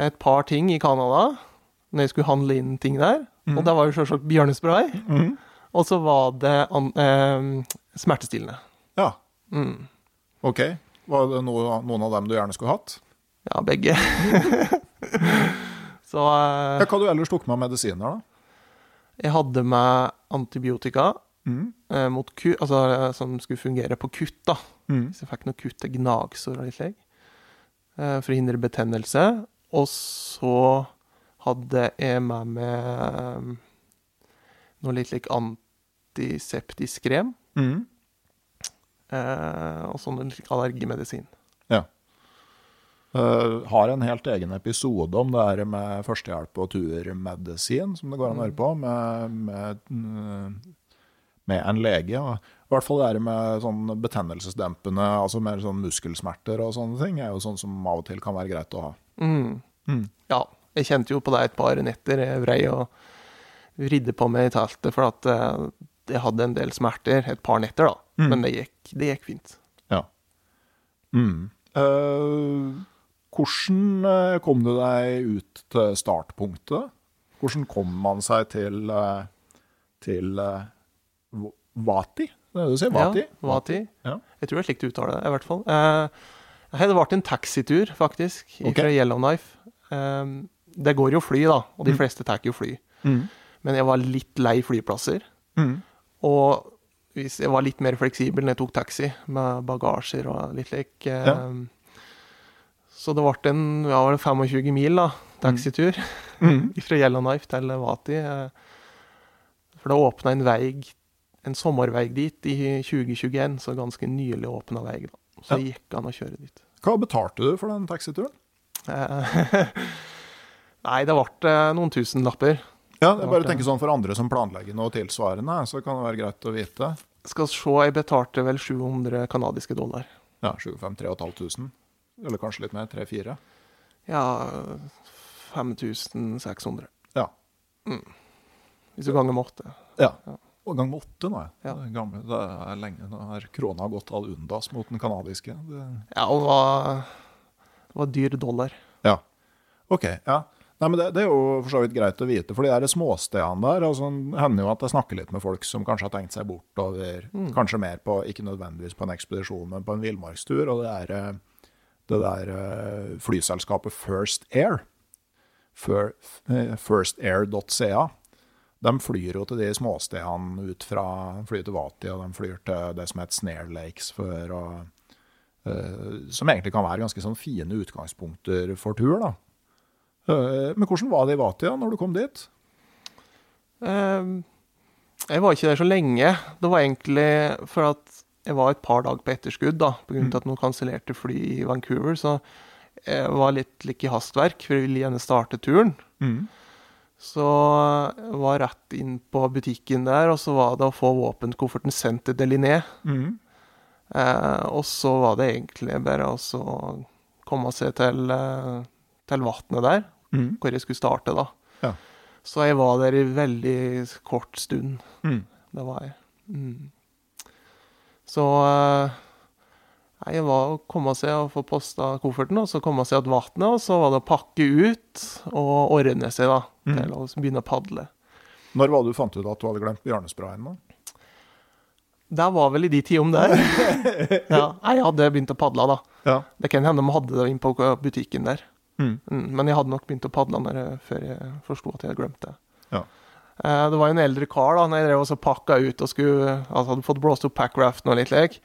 Speaker 2: et par ting i Canada. når jeg skulle handle inn ting der.
Speaker 1: Mhm.
Speaker 2: Og det var jo sjølsagt bjørnespray.
Speaker 1: Mm.
Speaker 2: Og så var det an, eh, smertestillende.
Speaker 1: Ja,
Speaker 2: Mm.
Speaker 1: ok. Var det noe, noen av dem du gjerne skulle hatt?
Speaker 2: Ja, begge. så
Speaker 1: Ja,
Speaker 2: eh,
Speaker 1: hva du ellers tok med av medisiner, da?
Speaker 2: jeg hadde med antibiotika
Speaker 1: Mhm.
Speaker 2: eh, mot ku, altså, eh, som skulle fungere på kutt. da. Hvis jeg fikk noe kutt til gnagsår og litt slik. Eh, for å hindre betennelse. Og så hadde jeg med meg eh, noe litt lik antiseptisk krem.
Speaker 1: Mm.
Speaker 2: Eh, og sånn allergimedisin.
Speaker 1: Uh, har en helt egen episode om det her med førstehjelp og turmedisin, som det går an å høre på, med, med, mm, med en lege. I hvert fall det her med sånn betennelsesdempende, altså mer sånn muskelsmerter og sånne ting, er jo sånn som av og til kan være greit å ha.
Speaker 2: Mm.
Speaker 1: Mm.
Speaker 2: Ja, jeg kjente jo på det et par netter. Jeg vrei og vridde på meg i teltet, for at eh, jeg hadde en del smerter et par netter, da.
Speaker 1: Mm.
Speaker 2: Men det gikk, det gikk fint.
Speaker 1: Ja. Mm. Uh, hvordan eh, kom du deg ut til startpunktet? Hvordan kom man seg til, til uh, Vati? Det er det du sier? Vati?
Speaker 2: Ja, Vati.
Speaker 1: Ja.
Speaker 2: Jeg tror det er slik du uttaler det, i hvert fall. Uh, det ble en taxitur, faktisk,
Speaker 1: Ok.
Speaker 2: fra Yellowknife. Eh, det går jo fly, da, og de
Speaker 1: Mm.
Speaker 2: fleste tar jo fly.
Speaker 1: Mm.
Speaker 2: Men jeg var litt lei flyplasser.
Speaker 1: Mm.
Speaker 2: Og hvis jeg var litt mer fleksibel når jeg tok taxi, med bagasjer og litt lik
Speaker 1: Ja.
Speaker 2: Så det ble en ja, 25 mil da, taxitur
Speaker 1: Mm.
Speaker 2: fra Yellowknife til Vati. eh, For det åpna en vei, en sommervei dit i 2021, så ganske nylig åpna vei. da. Så
Speaker 1: Ja.
Speaker 2: gikk an å kjøre dit.
Speaker 1: Hva betalte du for den taxituren?
Speaker 2: Nei, det ble eh, noen tusenlapper.
Speaker 1: Ja,
Speaker 2: Det
Speaker 1: jeg bare tenker sånn For andre som planlegger noe tilsvarende, så kan det være greit å vite.
Speaker 2: Skal se, jeg betalte vel 700 kanadiske dollar.
Speaker 1: Ja, 75 3500? Eller kanskje litt mer. 3-4.
Speaker 2: Ja, 5600.
Speaker 1: Ja.
Speaker 2: Hvis du ganger med åtte.
Speaker 1: ja.
Speaker 2: Ja.
Speaker 1: Og gang med åtte nå, ja. Det, gamle, det er lenge. Nå har krona gått ad undas mot den kanadiske. Det...
Speaker 2: Ja, og det var, det var dyr dollar.
Speaker 1: Ja. OK. Ja. Nei, men det, det er jo for så vidt greit å vite, for de der småstedene der altså, hender jo at jeg snakker litt med folk som kanskje har tenkt seg bortover, kanskje mer på, ikke nødvendigvis på en ekspedisjon, men på en villmarkstur, og det er eh, det der eh, flyselskapet First Air, eh, firstair.ca, de flyr jo til de småstedene ut fra flyr til Vati, og de flyr til det som heter Snare Lakes, før. og som egentlig kan være ganske sånn fine utgangspunkter for tur. da. Eh, Men hvordan var det i Vatia når du kom dit?
Speaker 2: Eh, Jeg var ikke der så lenge. Det var egentlig for at jeg var et par dager på etterskudd, da, grunn av at noen kansellerte fly i Vancouver. Så jeg var litt like i hastverk, for jeg ville gjerne starte turen. Så jeg var rett inn på butikken der, og så var det å få våpenkofferten sendt til Deliné. Eh, og så var det egentlig bare å så komme seg til, eh, til vannet der,
Speaker 1: Mm.
Speaker 2: hvor jeg skulle starte, da.
Speaker 1: Ja.
Speaker 2: Så jeg var der i veldig kort stund.
Speaker 1: Mm.
Speaker 2: Det var jeg. Mm. Så eh, jeg var å komme seg og få posta kofferten, og så komme seg til vannet, og så var det å pakke ut og ordne seg da,
Speaker 1: Mm.
Speaker 2: til å begynne å padle.
Speaker 1: Når var det du fant ut at du hadde glemt bjørnesprayen? da?
Speaker 2: Det var vel i de tidene der. ja, jeg hadde begynt å padle da.
Speaker 1: Ja.
Speaker 2: Det kan hende de hadde det inn på butikken der.
Speaker 1: Mm.
Speaker 2: Mm, men jeg hadde nok begynt å padle når jeg, før jeg forsto at jeg hadde glemt det.
Speaker 1: Ja.
Speaker 2: Eh, det var jo en eldre kar da, når jeg drev og pakka ut og skulle, altså hadde fått blåst opp packraften og litt lek,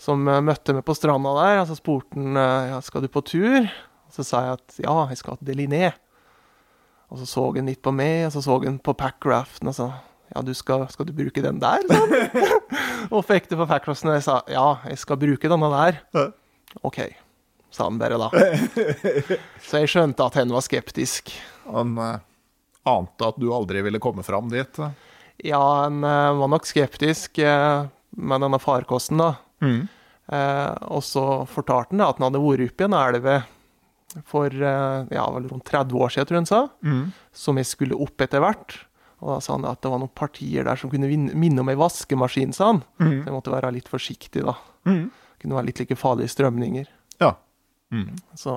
Speaker 2: som eh, møtte meg på stranda der. Og så spurte han eh, ja, skal du på tur. Og så sa jeg at ja, jeg skal til Deliné. Og så så han litt på meg, og så så han på packraften og så ja, du skal, skal du bruke den der? sa og fikk det på packraften, og jeg sa ja, jeg skal bruke denne der. OK, sa han bare da. Så jeg skjønte at han var skeptisk.
Speaker 1: Han uh, ante at du aldri ville komme fram dit. eh.
Speaker 2: Ja, han uh, var nok skeptisk uh, med denne farkosten, da. Eh, og så fortalte han da at han hadde vært oppe i en elv for ja, vel rundt 30 år siden, tror jeg han sa, som jeg skulle opp etter hvert. Og da sa han at det var noen partier der som kunne minne om ei vaskemaskin, sa han. Så jeg måtte være litt forsiktig, da. Kunne være litt like farlige strømninger.
Speaker 1: Ja.
Speaker 2: Så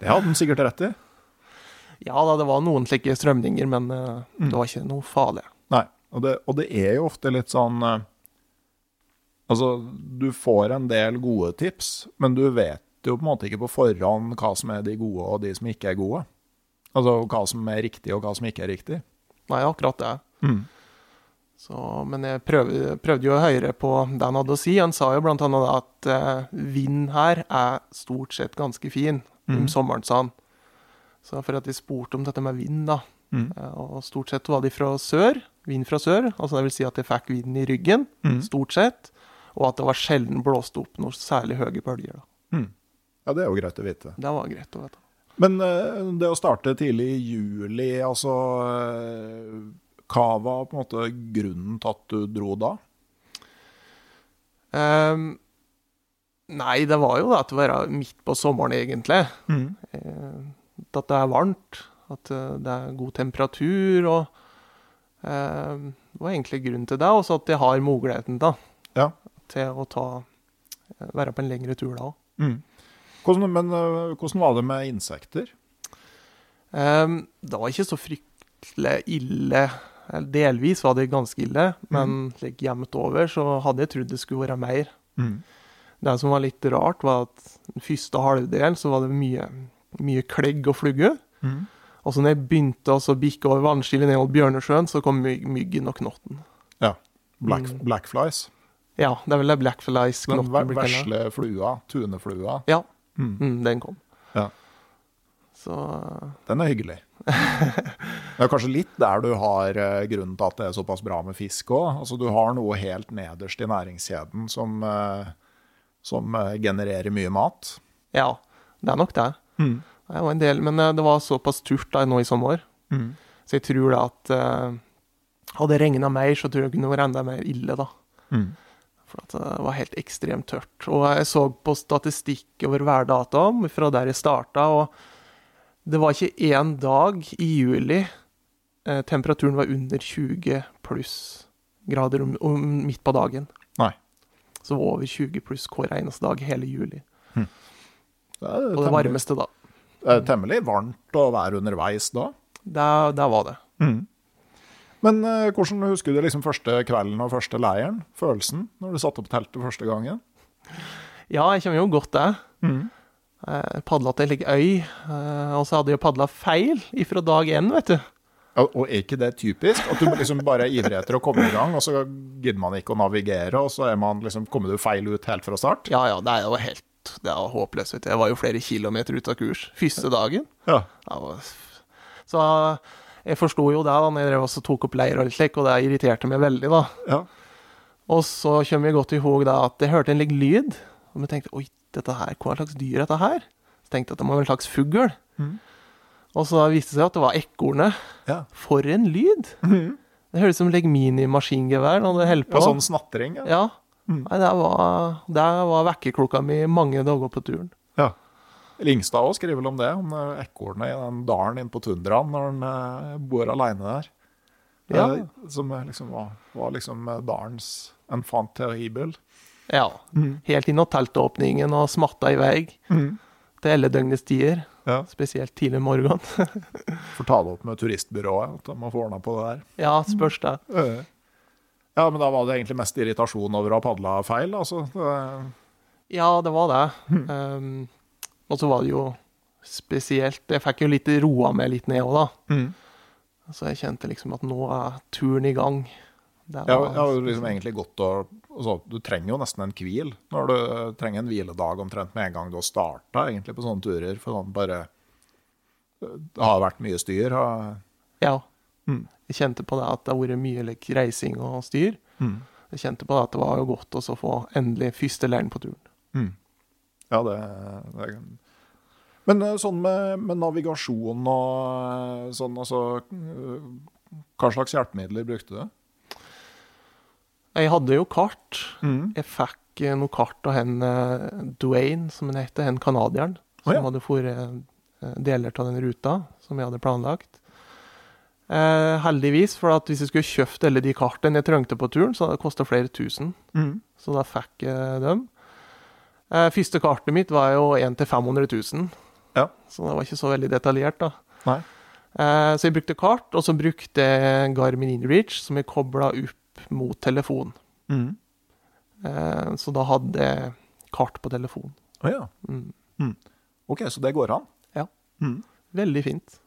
Speaker 1: Det hadde han sikkert rett i.
Speaker 2: Ja da, det var noen slike strømninger, men uh,
Speaker 1: Mm.
Speaker 2: det var ikke noe farlig.
Speaker 1: Nei. Og det, og det er jo ofte litt sånn uh, Altså, du får en del gode tips, men du vet jo på en måte ikke på forhånd hva som er de gode og de som ikke er gode. Altså hva som er riktig og hva som ikke er riktig.
Speaker 2: Nei, akkurat det.
Speaker 1: Mm.
Speaker 2: Så, men jeg prøvde, prøvde jo å høre på det han hadde å si. Han sa jo annet at eh, vind her er stort sett ganske fin om
Speaker 1: Mhm.
Speaker 2: sommeren, sa han. Så for at de spurte om dette med vind, da.
Speaker 1: Mm.
Speaker 2: Eh, og stort sett var de fra sør. Vind fra sør. Altså det vil si at de fikk vinden i ryggen,
Speaker 1: Mm.
Speaker 2: stort sett. Og at det var sjelden blåst opp noe særlig høye bølger. da.
Speaker 1: Mm. Ja, det er jo greit å vite.
Speaker 2: Det var greit å vite.
Speaker 1: Men eh, det å starte tidlig i juli, altså eh, Hva var på en måte grunnen til at du dro da?
Speaker 2: Um, nei, det var jo det at det var midt på sommeren, egentlig. Mm. at det er varmt, at eh, det er god temperatur, og um, det var egentlig grunnen til det. Også at jeg har muligheten da,
Speaker 1: Ja.
Speaker 2: til å ta, eh, være på en lengre tur da òg.
Speaker 1: Mm. Hvordan, men eh, hvordan var det med insekter?
Speaker 2: Um, det var ikke så fryktelig ille. Delvis var det ganske ille, men like, jevnt over så hadde jeg trodd det skulle være mer. Det som var litt rart, var at den første halvdelen så var det mye, mye klegg og flugge. Og så når jeg begynte å bikke over vannskillet ned mot Bjørnesjøen, så kom my myggen og knotten. Ja.
Speaker 1: Black,
Speaker 2: Mm.
Speaker 1: Blackflies?
Speaker 2: Ja, det er vel det blackflies-knotten
Speaker 1: Den
Speaker 2: blir kalt.
Speaker 1: vesle flua, tuneflua.
Speaker 2: Ja,
Speaker 1: Mm.
Speaker 2: mm, den kom.
Speaker 1: Ja.
Speaker 2: Så
Speaker 1: Den er hyggelig. Det er kanskje litt der du har eh, grunnen til at det er såpass bra med fisk òg. Altså, du har noe helt nederst i næringskjeden som, eh, som eh, genererer mye mat.
Speaker 2: ja, det er nok det. Det var en del, men eh, det var såpass turt da nå i sommer. Så jeg tror da at eh, hadde det regna mer, så tror jeg det kunne vært enda mer ille, da. For at det var helt ekstremt tørt. Og jeg så på statistikk over værdata fra der jeg starta, og det var ikke én dag i juli eh, temperaturen var under 20 pluss grader om, om, midt på dagen.
Speaker 1: Nei.
Speaker 2: Så det var over 20 pluss hver eneste dag hele juli.
Speaker 1: Det er
Speaker 2: Og det
Speaker 1: temmelig,
Speaker 2: varmeste da.
Speaker 1: det er temmelig varmt å være underveis da.
Speaker 2: Der, der var det.
Speaker 1: Men eh, hvordan husker du liksom første kvelden og første leiren? Følelsen når du satte opp teltet første gangen?
Speaker 2: Ja, jeg kommer jo godt det. Jeg padla til ei øy, eh, og så hadde jeg padla feil ifra dag én, vet du.
Speaker 1: Ja, Og er ikke det typisk? At du liksom bare er ivrig etter å komme i gang, og så gidder man ikke å navigere, og så er man liksom, kommer du feil ut helt fra start?
Speaker 2: Ja, ja, det er jo helt Det er håpløst. Jeg var jo flere kilometer ute av kurs første dagen.
Speaker 1: Ja.
Speaker 2: Så jeg forsto jo det da når jeg drev også tok opp leir og slik, og det irriterte meg veldig, da.
Speaker 1: ja.
Speaker 2: Og så kommer jeg godt i hug da at jeg hørte en lik lyd, og jeg tenkte oi, dette her, hva slags dyr er dette her? Så tenkte jeg at det må være en slags fugl.
Speaker 1: Mm.
Speaker 2: Og så viste det seg at det var ekornet.
Speaker 1: Ja.
Speaker 2: For en lyd! Det høres ut som en mini-maskingevær når det holder på.
Speaker 1: ja, sånn snatring. Ja.
Speaker 2: Ja.
Speaker 1: Mm.
Speaker 2: Nei, det var, det var vekkerklokka mi mange dager på turen.
Speaker 1: ja. Lingstad også skriver om det, om ekornet i den dalen inne på tundraen når han eh, bor alene der.
Speaker 2: Ja.
Speaker 1: Eh, som liksom var, var liksom eh, dalens enfant terrible.
Speaker 2: Ja. Helt inn til teltåpningen og smatta i vei til alle døgnets tider.
Speaker 1: Ja.
Speaker 2: Spesielt tidlig morgen.
Speaker 1: Får ta det opp med turistbyrået, at de får få ordna på det der.
Speaker 2: ja, spørs det.
Speaker 1: Eh. Ja, men da var det egentlig mest irritasjon over å ha padla feil, altså. Det-
Speaker 2: Ja, det var det. Um, og så var det jo spesielt Jeg fikk jo litt roa meg litt ned òg, da. Så jeg kjente liksom at nå er turen i gang. Det
Speaker 1: Ja,
Speaker 2: var-
Speaker 1: ja, det var liksom egentlig godt å altså, Du trenger jo nesten en hvil når du trenger en hviledag omtrent med en gang du har starta egentlig på sånne turer. For sånn bare Det har vært mye styr. Og...
Speaker 2: Ja.
Speaker 1: Mm.
Speaker 2: Jeg kjente på det at det har vært mye like, reising og styr. Jeg kjente på det at det var jo godt å få endelig første leiren på turen.
Speaker 1: Ja, det, det Men eh, sånn med, med navigasjon og eh, sånn, altså eh, Hva slags hjelpemidler brukte du?
Speaker 2: Jeg hadde jo kart.
Speaker 1: Mm.
Speaker 2: Jeg fikk eh, noe kart av hen Duane, Dwayne, som han heter, hen canadieren, som
Speaker 1: oh, ja.
Speaker 2: hadde vært eh, deler av den ruta som jeg hadde planlagt. Eh, heldigvis, for at hvis jeg skulle kjøpt alle de kartene jeg trengte på turen, så hadde det kosta flere tusen.
Speaker 1: Mm.
Speaker 2: Så da fikk jeg dem. Eh, første kartet mitt var jo 1 til 500 000,
Speaker 1: Ja.
Speaker 2: så det var ikke så veldig detaljert, da. Eh, så jeg brukte kart, og så brukte jeg Garmin InReach, som jeg kobla opp mot telefon.
Speaker 1: Mm.
Speaker 2: Eh, så da hadde jeg kart på telefon.
Speaker 1: Å ja.
Speaker 2: Mm.
Speaker 1: Ok, så det går an?
Speaker 2: Ja.
Speaker 1: Mm.
Speaker 2: Veldig fint.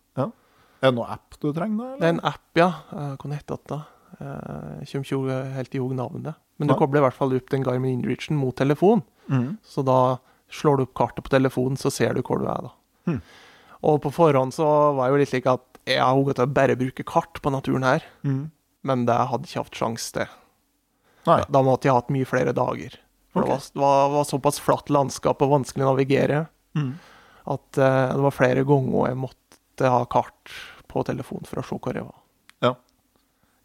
Speaker 1: Er det noen app du trenger, da?
Speaker 2: Det er en app, ja. Eh, Hva heter det? Eh, Jeg kommer ikke helt i hug navnet. Men du
Speaker 1: ja.
Speaker 2: kobler i hvert fall opp den Garmin InReachen mot telefon.
Speaker 1: Mm.
Speaker 2: Så da slår du opp kartet på telefonen, så ser du hvor du er, da.
Speaker 1: Hmm.
Speaker 2: Og på forhånd så var det jo litt slik at jeg har hodet til å bare bruke kart på naturen her,
Speaker 1: Mm.
Speaker 2: Men det hadde ikke hatt sjanse til.
Speaker 1: Nei.
Speaker 2: Da måtte jeg hatt mye flere dager. For
Speaker 1: okay.
Speaker 2: det, var, var, såpass flatt landskap og vanskelig å navigere
Speaker 1: Mm.
Speaker 2: at uh, det var flere ganger jeg måtte ha kart på telefon for å se hvor jeg var.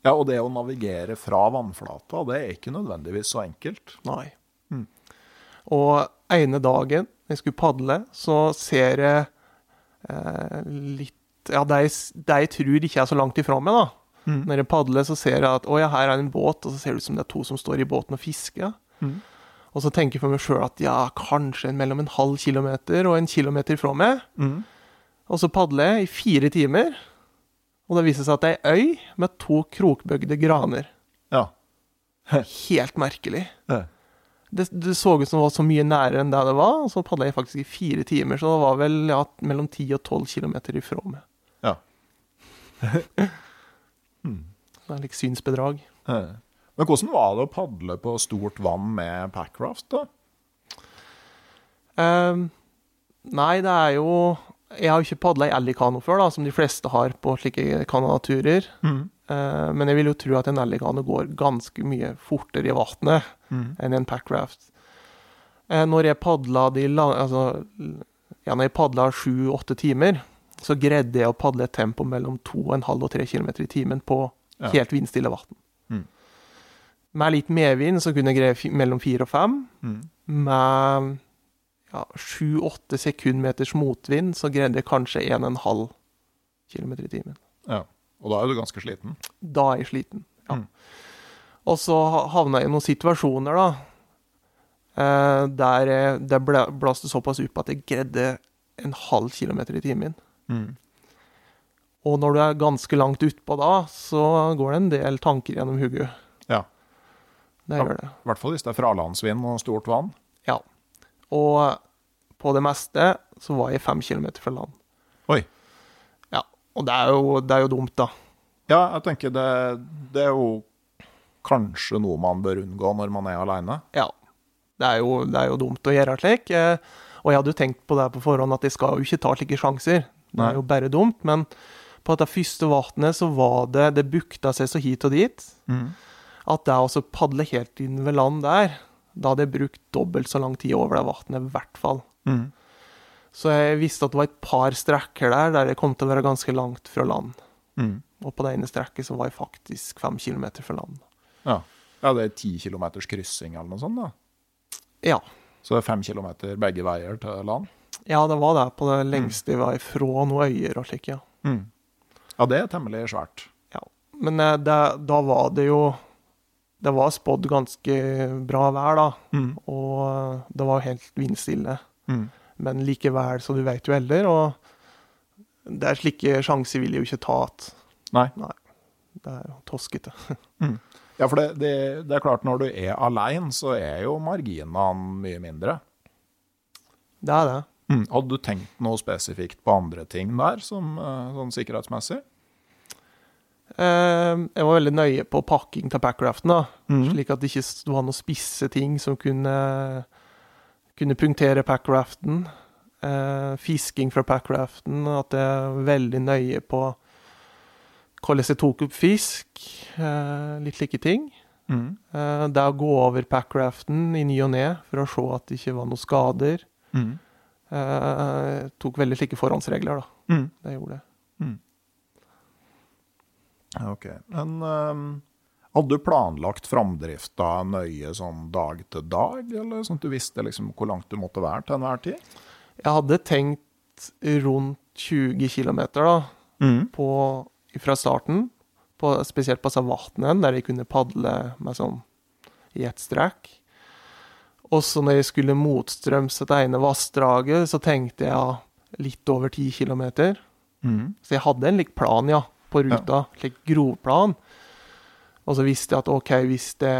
Speaker 1: Ja, og det å navigere fra vannflata, det er ikke nødvendigvis så enkelt.
Speaker 2: Nei.
Speaker 1: Mm.
Speaker 2: Og ene dagen jeg skulle padle, så ser jeg eh, litt Ja, det jeg, det jeg tror ikke er så langt ifra meg, da.
Speaker 1: Mm.
Speaker 2: Når jeg padler, så ser jeg at å ja, her er en båt, og så ser det ut som det er to som står i båten og fisker.
Speaker 1: Mm.
Speaker 2: Og så tenker jeg for meg sjøl at ja, kanskje mellom en halv kilometer og en kilometer fra meg.
Speaker 1: Mm.
Speaker 2: Og så padler jeg i fire timer, og det viser seg at det er ei øy med to krokbøgde graner.
Speaker 1: Ja.
Speaker 2: Helt merkelig.
Speaker 1: Ja.
Speaker 2: Det, det så ut som det var så mye nærere enn det det var, og så padla jeg faktisk i fire timer, så det var vel ja, mellom 10 og 12 kilometer ifra meg.
Speaker 1: Ja.
Speaker 2: Det er litt synsbedrag.
Speaker 1: Eh. Men hvordan var det å padle på stort vann med packraft, da?
Speaker 2: Ehm, nei, det er jo Jeg har jo ikke padla i ellikano før, da, som de fleste har på slike Canada-turer.
Speaker 1: Mm.
Speaker 2: Eh, men jeg vil jo tro at en ellikano går ganske mye fortere i vannet
Speaker 1: Mm.
Speaker 2: enn en packraft. Eh, når jeg padla de la- altså, ja, når jeg padla sju-åtte timer, så greide jeg å padle et tempo mellom 2,5 og 3 km i timen på
Speaker 1: Ja.
Speaker 2: helt vindstille vann.
Speaker 1: Mm.
Speaker 2: Med litt medvind så kunne jeg greie mellom 4 og 5.
Speaker 1: Mm.
Speaker 2: Med ja, 7-8 sekundmeters motvind så greide jeg kanskje 1,5 km i timen.
Speaker 1: Ja. Og da er du ganske sliten.
Speaker 2: Da er jeg sliten. Ja.
Speaker 1: Mm.
Speaker 2: Og så ha- havna jeg i noen situasjoner, da. Eh, der det blåste såpass opp at jeg greide en halv kilometer i timen.
Speaker 1: Mm.
Speaker 2: Og når du er ganske langt utpå da, så går det en del tanker gjennom hodet.
Speaker 1: Ja.
Speaker 2: Det gjør det.
Speaker 1: I hvert fall hvis det er fralandsvind og stort vann.
Speaker 2: Ja. Og på det meste så var jeg fem kilometer fra land.
Speaker 1: Oi.
Speaker 2: Ja. Og det er jo, det er jo dumt, da.
Speaker 1: Ja, jeg tenker det, det er jo kanskje noe man bør unngå når man er aleine.
Speaker 2: Ja. Det er jo, det er jo dumt å gjøre slik. eh, Og jeg hadde jo tenkt på det på forhånd, at jeg skal jo ikke ta slike sjanser. Det er jo bare dumt. Men på det første vannet så var det Det bukta seg så hit og dit
Speaker 1: Mm.
Speaker 2: at det å padle helt inn ved land der, da hadde jeg brukt dobbelt så lang tid over det vannet, i hvert fall.
Speaker 1: Mm.
Speaker 2: Så jeg visste at det var et par strekker der der jeg kom til å være ganske langt fra land.
Speaker 1: Mm.
Speaker 2: Og på det ene strekket så var jeg faktisk fem kilometer fra land.
Speaker 1: Ja. ja, det er ti kilometers kryssing eller noe sånt, da.
Speaker 2: Ja.
Speaker 1: Så det er fem kilometer begge veier til land.
Speaker 2: Ja, det var det på det lengste jeg var ifra noen øyer og slik, ja.
Speaker 1: Mm. Ja, det er temmelig svært.
Speaker 2: ja. Men eh, det, da var det jo Det var spådd ganske bra vær, da.
Speaker 1: Mm.
Speaker 2: Og eh, det var helt vindstille.
Speaker 1: Mm.
Speaker 2: Men likevel, så du vet jo heller, og det er slike sjanser vil jeg jo ikke ta at
Speaker 1: Nei.
Speaker 2: Det er jo toskete.
Speaker 1: Ja, for det, det, det er klart, når du er aleine, så er jo marginene mye mindre.
Speaker 2: Det er det.
Speaker 1: Mm. Hadde du tenkt noe spesifikt på andre ting der, som, eh, sånn sikkerhetsmessig?
Speaker 2: Eh, jeg var veldig nøye på pakking til packraften, da.
Speaker 1: mm.
Speaker 2: Slik at det ikke var noen spisse ting som kunne, kunne punktere packraften. Eh, fisking fra packraften. At jeg er veldig nøye på hvordan jeg tok opp fisk. Eh, litt slike ting.
Speaker 1: Mm.
Speaker 2: Eh, det å gå over packraften i ny og ne for å se at det ikke var noen skader.
Speaker 1: Mm.
Speaker 2: Eh, tok veldig slike forhåndsregler, da.
Speaker 1: Mm.
Speaker 2: Det gjorde det.
Speaker 1: Mm. Ok. Men um, hadde du planlagt framdrifta nøye sånn dag til dag, eller sånn at du visste liksom hvor langt du måtte være til enhver tid?
Speaker 2: Jeg hadde tenkt rundt 20 km, da.
Speaker 1: Mm.
Speaker 2: på, fra starten, på, spesielt på Savatnen, der jeg kunne padle meg sånn i ett strekk. Og så når jeg skulle motstrøms det ene vassdraget, så tenkte jeg ja, litt over 10 km.
Speaker 1: Mm.
Speaker 2: Så jeg hadde en lik plan, ja, på ruta. Slik grovplan. Og så visste jeg at OK, hvis det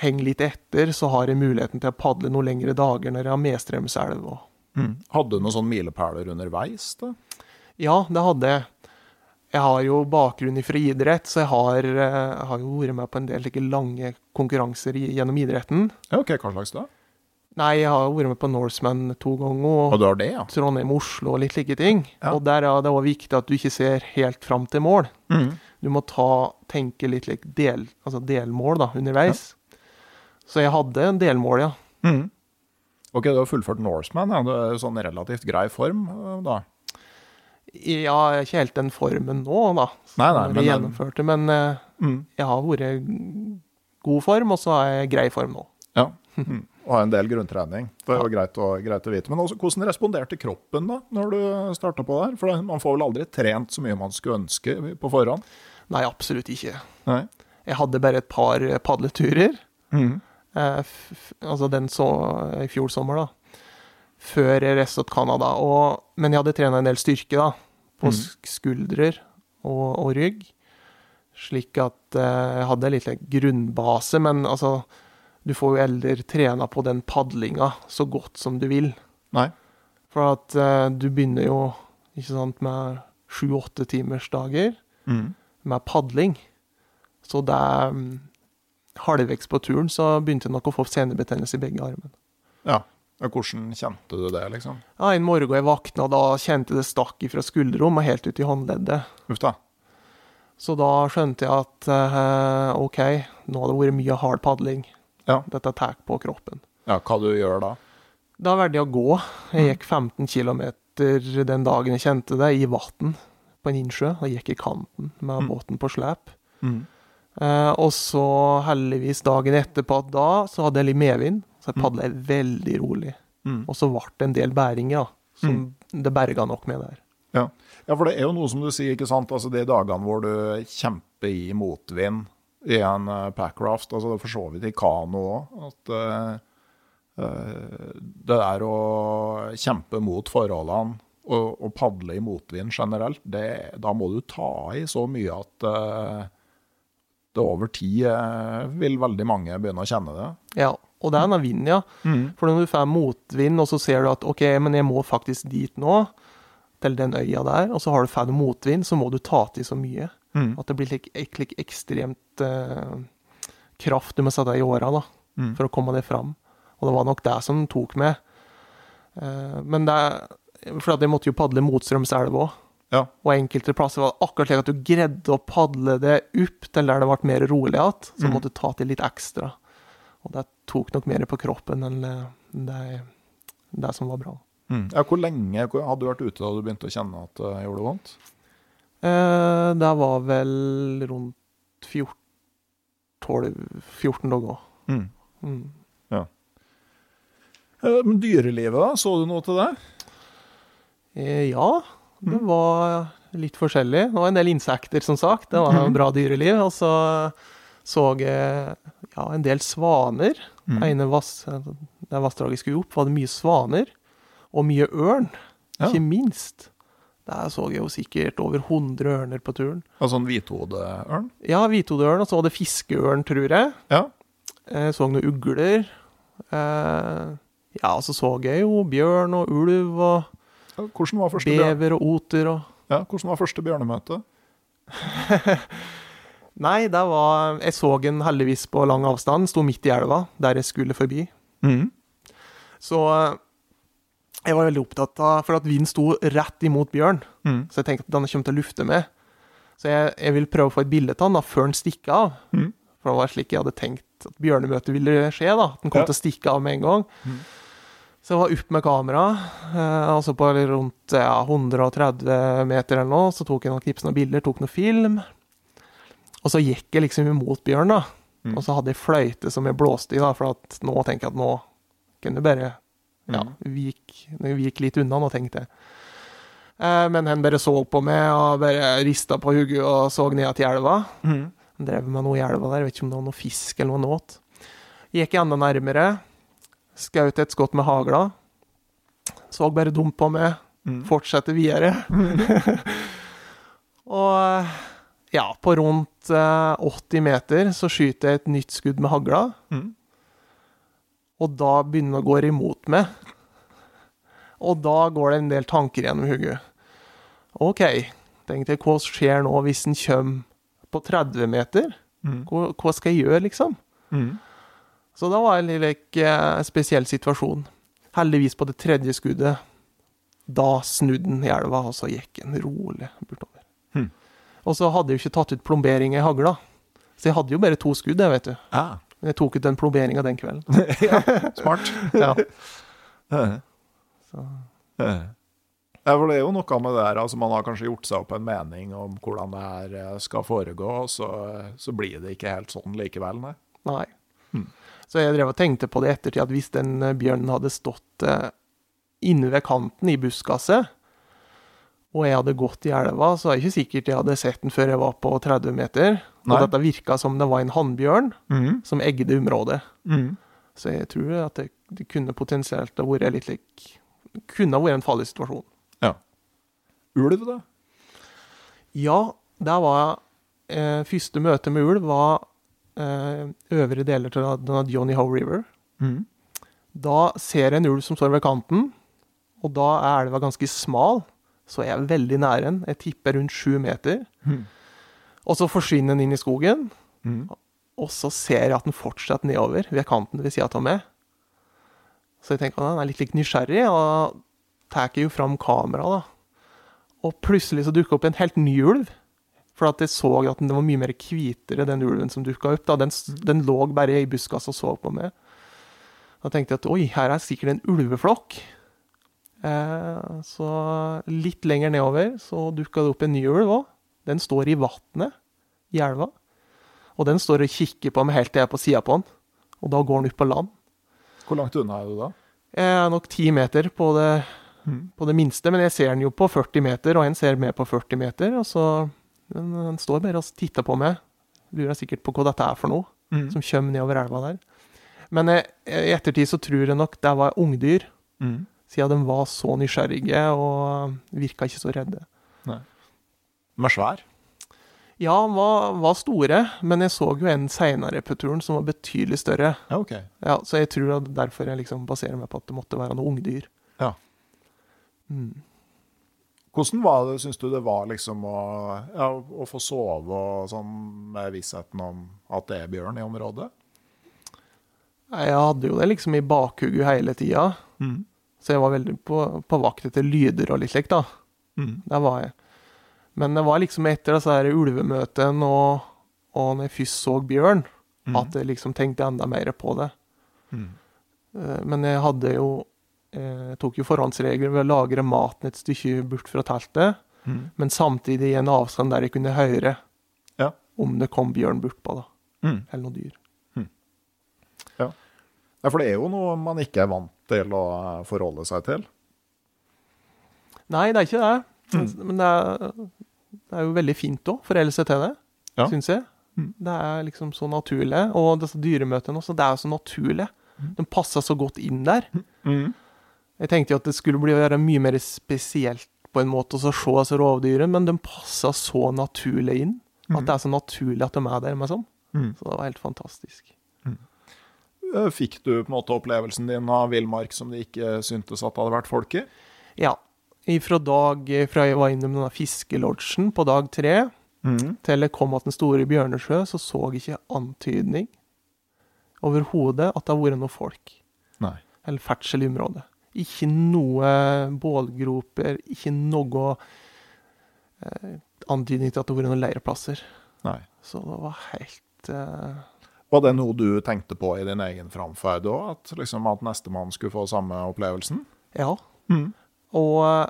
Speaker 2: henger litt etter, så har jeg muligheten til å padle noen lengre dager når jeg har medstrømselv.
Speaker 1: Mm. Hadde du noen sånne milepæler underveis? da?
Speaker 2: Ja, det hadde jeg. Jeg har jo bakgrunn fra idrett, så jeg har, jeg har jo vært med på en del like lange konkurranser i, gjennom idretten.
Speaker 1: Ja, ok, Hva slags da?
Speaker 2: Nei, jeg har vært med på Norseman to ganger, og
Speaker 1: Og du har det, ja?
Speaker 2: Trondheim-Oslo og litt like ting.
Speaker 1: Ja.
Speaker 2: Og der er det òg viktig at du ikke ser helt fram til mål.
Speaker 1: Mm.
Speaker 2: Du må ta, tenke litt like del, altså delmål da, underveis. Så jeg hadde en delmål, ja.
Speaker 1: Mm. Ok, du har fullført Norseman. Ja. Du er sånn relativt grei form eh, da?
Speaker 2: Ja, jeg har ikke helt den formen nå, da.
Speaker 1: Nei, nei, men
Speaker 2: jeg gjennomførte, men uh,
Speaker 1: Mm.
Speaker 2: jeg har vært god form, og så er jeg grei form nå.
Speaker 1: Ja. Mm. Og har en del grunntrening. Det er jo greit å, greit å vite. Men også, hvordan responderte kroppen da, når du starta på det her? For man får vel aldri trent så mye man skulle ønske på forhånd?
Speaker 2: Nei, absolutt ikke.
Speaker 1: Nei.
Speaker 2: Jeg hadde bare et par padleturer.
Speaker 1: Mm.
Speaker 2: Eh, altså den så i fjor sommer, da. Før jeg til Canada. Og, men jeg hadde trena en del styrke, da. På mm. skuldrer og, og rygg. Slik at eh, jeg hadde litt liten grunnbase, men altså Du får jo heller trena på den padlinga så godt som du vil.
Speaker 1: Nei.
Speaker 2: For at eh, du begynner jo, ikke sant, med sju-åtte timers dager
Speaker 1: Mm.
Speaker 2: med padling. Så det er mm, Halvveis på turen så begynte jeg nok å få senebetennelse i begge armene.
Speaker 1: Ja. Hvordan kjente du det, liksom?
Speaker 2: Ja, En morgen jeg våkna, da kjente det stakk fra skuldrom og helt ut i håndleddet.
Speaker 1: Uff da.
Speaker 2: Så da skjønte jeg at uh, OK, nå har det vært mye hard padling.
Speaker 1: Ja.
Speaker 2: Dette tar på kroppen.
Speaker 1: Ja, hva du gjør da?
Speaker 2: Da valgte jeg å gå. Jeg gikk 15 km den dagen jeg kjente det, i vann på en innsjø. Da gikk i kanten med
Speaker 1: Mm.
Speaker 2: båten på slep.
Speaker 1: Mm.
Speaker 2: Uh, og så heldigvis dagen etterpå da, så hadde jeg litt medvind. Så jeg
Speaker 1: Mm.
Speaker 2: veldig rolig.
Speaker 1: Mm.
Speaker 2: Og så ble det en del bæringer, da. Som det berga nok med der.
Speaker 1: Ja. ja, for det er jo noe som du sier, ikke sant? Altså De dagene hvor du kjemper i motvind i en uh, packraft, altså for så vidt i kano òg, at uh, uh, det der å kjempe mot forholdene og, og padle i motvind generelt, det, da må du ta i så mye at eh, det over tid eh, vil veldig mange begynne å kjenne det.
Speaker 2: Ja, og det er den vinden, ja. For når du får motvind, og så ser du at OK, men jeg må faktisk dit nå, til den øya der, og så har du fått motvind, så må du ta til så mye.
Speaker 1: Mm.
Speaker 2: At det blir like, like ekstremt uh, kraft du må sette i åra da,
Speaker 1: Mm.
Speaker 2: for å komme det fram. Og det var nok det som tok meg. Uh, men det For at jeg måtte jo padle motstrøms elv òg.
Speaker 1: Ja.
Speaker 2: Og enkelte plasser var det akkurat slik at du greide å padle det opp til der det ble mer rolig igjen. Så
Speaker 1: Mm.
Speaker 2: måtte du ta til litt ekstra. Og det tok nok mer på kroppen enn eh, det, det som var bra.
Speaker 1: Mm. Ja, hvor lenge hadde du vært ute da du begynte å kjenne at det gjorde vondt?
Speaker 2: Eh, det var vel rundt 14, 12, 14 dager.
Speaker 1: Mm.
Speaker 2: Mm.
Speaker 1: Eh, Men dyrelivet, da? Så du noe til det?
Speaker 2: Eh, ja, det
Speaker 1: Mm.
Speaker 2: var litt forskjellig. Det var en del insekter, som sagt. Det var
Speaker 1: Mhm.
Speaker 2: bra dyreliv. Og så så jeg ja, en del svaner.
Speaker 1: Mm.
Speaker 2: ene vass, der vassdraget skulle opp, var det mye svaner. Og mye ørn,
Speaker 1: Ja.
Speaker 2: ikke minst. Der så jeg jo sikkert over 100 ørner på turen.
Speaker 1: Altså en hvithodeørn?
Speaker 2: Ja, hvithodeørn, og så var det fiskeørn, tror jeg.
Speaker 1: Ja.
Speaker 2: Jeg så noen ugler. Eh, ja, og så så jeg jo bjørn og ulv og bever og oter og
Speaker 1: ja, hvordan var første bjørnemøte?
Speaker 2: Nei, det var Jeg så den heldigvis på lang avstand, sto midt i elva, der jeg skulle forbi.
Speaker 1: Mm.
Speaker 2: Så eh, jeg var veldig opptatt av For at vinden sto rett imot bjørn,
Speaker 1: Mm.
Speaker 2: så jeg tenkte at den kommer til å lufte med. Så jeg, jeg vil prøve å få et bilde av den da, før den stikker av.
Speaker 1: Mm.
Speaker 2: For det var slik jeg hadde tenkt at bjørnemøtet ville skje. da, At den kom
Speaker 1: Ja.
Speaker 2: til å stikke av med en gang.
Speaker 1: Mm.
Speaker 2: Så jeg var opp med kamera, eh, altså på rundt ja, 130 meter eller noe. Så tok jeg noen knips noen bilder, tok noen film. Og så gikk jeg liksom imot bjørn, da.
Speaker 1: Mm.
Speaker 2: Og så hadde jeg fløyte som jeg blåste i, da, for at nå tenker jeg at nå kunne du bare ja,
Speaker 1: Mm.
Speaker 2: vik, vik litt unna nå, tenkte jeg. Eh, men han bare så på meg og bare rista på hodet og så ned til elva.
Speaker 1: Mm.
Speaker 2: Han drev med noe i elva der, jeg vet ikke om det var noe fisk eller noe nåt. Gikk enda nærmere, skjøt et skudd med hagla. Så bare dumt på meg,
Speaker 1: Mm.
Speaker 2: Fortsette videre. og ja, på rundt eh, 80 meter så skyter jeg et nytt skudd med hagla.
Speaker 1: Mm.
Speaker 2: Og da begynner det å gå imot meg. Og da går det en del tanker gjennom hodet. OK, tenkte jeg, hva skjer nå hvis den kommer på 30 meter?
Speaker 1: Mm.
Speaker 2: Hva, hva skal jeg gjøre, liksom?
Speaker 1: Mm.
Speaker 2: Så da var det en litt eh, spesiell situasjon. Heldigvis på det tredje skuddet, da snudde den i elva, og så gikk den rolig bortover. Og så hadde jeg jo ikke tatt ut plombering i hagla, så jeg hadde jo bare to skudd, jeg, vet du.
Speaker 1: Ah.
Speaker 2: Men jeg tok ut den plomberinga den kvelden.
Speaker 1: Smart.
Speaker 2: Ja. Så.
Speaker 1: Ja, for det er jo noe med det der, altså Man har kanskje gjort seg opp en mening om hvordan det her eh, skal foregå, så, så blir det ikke helt sånn likevel, nei.
Speaker 2: Nei.
Speaker 1: Hmm.
Speaker 2: Så jeg drev og tenkte på det i ettertid, at hvis den eh, bjørnen hadde stått eh, inne ved kanten i buskaset, og jeg hadde gått i elva, så er det ikke sikkert jeg hadde sett den før jeg var på 30 meter. Og
Speaker 1: Nei.
Speaker 2: dette virka som det var en hannbjørn
Speaker 1: Mm.
Speaker 2: som eggde området.
Speaker 1: Mm.
Speaker 2: Så jeg tror at det, det kunne potensielt ha vært litt lik Kunne vært en farlig situasjon. Ja.
Speaker 1: Ulv, da?
Speaker 2: Ja, der var eh, Første møte med ulv var eh, øvre deler av denne Johnny Howe River.
Speaker 1: Mm.
Speaker 2: Da ser jeg en ulv som står ved kanten, og da er elva ganske smal, så er jeg veldig nær den. Jeg tipper rundt sju meter.
Speaker 1: Mm.
Speaker 2: Og så forsvinner den inn i skogen,
Speaker 1: Mm.
Speaker 2: og så ser jeg at den fortsetter nedover ved kanten ved sida av meg. Så jeg tenker at den er litt, litt nysgjerrig, og tar jo fram kamera, da. Og plutselig så dukker opp en helt ny ulv. For at jeg så at den var mye mer hvitere, den ulven som dukka opp. da. Den, den lå bare i buskas og så på meg. Da tenkte jeg at oi, her er sikkert en ulveflokk. Eh, så litt lenger nedover så dukka det opp en ny ulv òg. Den står i vannet i elva. Og den står og kikker på meg helt til jeg er på sida på den. Og da går den ut på land.
Speaker 1: Hvor langt unna er du da?
Speaker 2: Jeg er nok ti meter på det,
Speaker 1: Mm.
Speaker 2: på det minste, men jeg ser den jo på 40 meter, og en ser med på 40 meter. Og så Den, den står bare og titter på meg. Lurer sikkert på hva dette er for noe,
Speaker 1: Mm.
Speaker 2: som kommer nedover elva der. Men i ettertid så tror jeg nok det var ungdyr,
Speaker 1: Mm.
Speaker 2: Siden de var så nysgjerrige og virka ikke så redde.
Speaker 1: De var svær.
Speaker 2: Ja, de var, var store, men jeg så jo en seinere på turen som var betydelig større.
Speaker 1: Ja, ok.
Speaker 2: Ja, så jeg tror at derfor jeg liksom baserer meg på at det måtte være noe ungdyr.
Speaker 1: Ja.
Speaker 2: Mm.
Speaker 1: Hvordan var det, syns du det var liksom å, ja, å få sove og sånn med vissheten om at det er bjørn i området?
Speaker 2: Jeg hadde jo det liksom i bakhugget hele tida,
Speaker 1: Mm.
Speaker 2: Så jeg var veldig på, på vakt etter lyder og litt slikt, da.
Speaker 1: Mm.
Speaker 2: Der var jeg. Men det var liksom etter disse her ulvemøtene og, og når jeg først så bjørn,
Speaker 1: Mm.
Speaker 2: at jeg liksom tenkte enda mer på det.
Speaker 1: Mm.
Speaker 2: Eh, Men jeg hadde jo eh, Jeg tok jo forhåndsregler ved å lagre maten et stykke bort fra teltet,
Speaker 1: Mm.
Speaker 2: men samtidig i en avstand der jeg kunne høre
Speaker 1: Ja.
Speaker 2: om det kom bjørn bortpå, da.
Speaker 1: Mm.
Speaker 2: Eller noe dyr.
Speaker 1: Ja, for det er jo noe man ikke er vant til å eh, forholde seg til.
Speaker 2: Nei, det er ikke det.
Speaker 1: Mm.
Speaker 2: Men det er, det er jo veldig fint å forholde seg til det,
Speaker 1: Ja.
Speaker 2: syns jeg.
Speaker 1: Mm.
Speaker 2: Det er liksom så naturlig. Og disse dyremøtene også, det er jo så naturlig.
Speaker 1: Mm.
Speaker 2: De passer så godt inn der. Jeg tenkte jo at det skulle bli være mye mer spesielt på en måte å se altså rovdyrene, men de passer så naturlig inn. At det er så naturlig at de er der. Med sånn.
Speaker 1: Mm.
Speaker 2: Så det var helt fantastisk.
Speaker 1: Eh, Fikk du på en måte opplevelsen din av villmark som det ikke syntes at det hadde vært folk i?
Speaker 2: Ja. Fra, dag, fra jeg var innom denne fiskelodgen på dag tre, til jeg kom til den store Bjørnesjø, så så jeg ikke antydning overhodet at det har vært noe folk.
Speaker 1: Nei.
Speaker 2: Eller ferdsel i området. Ikke noe bålgroper, ikke noe eh, antydning til at det har vært noen leirplasser.
Speaker 1: Nei.
Speaker 2: Så det var helt eh,
Speaker 1: Var det noe du tenkte på i din egen framferd òg? At, liksom, at nestemann skulle få samme opplevelsen?
Speaker 2: Ja.
Speaker 1: Mm.
Speaker 2: Og eh,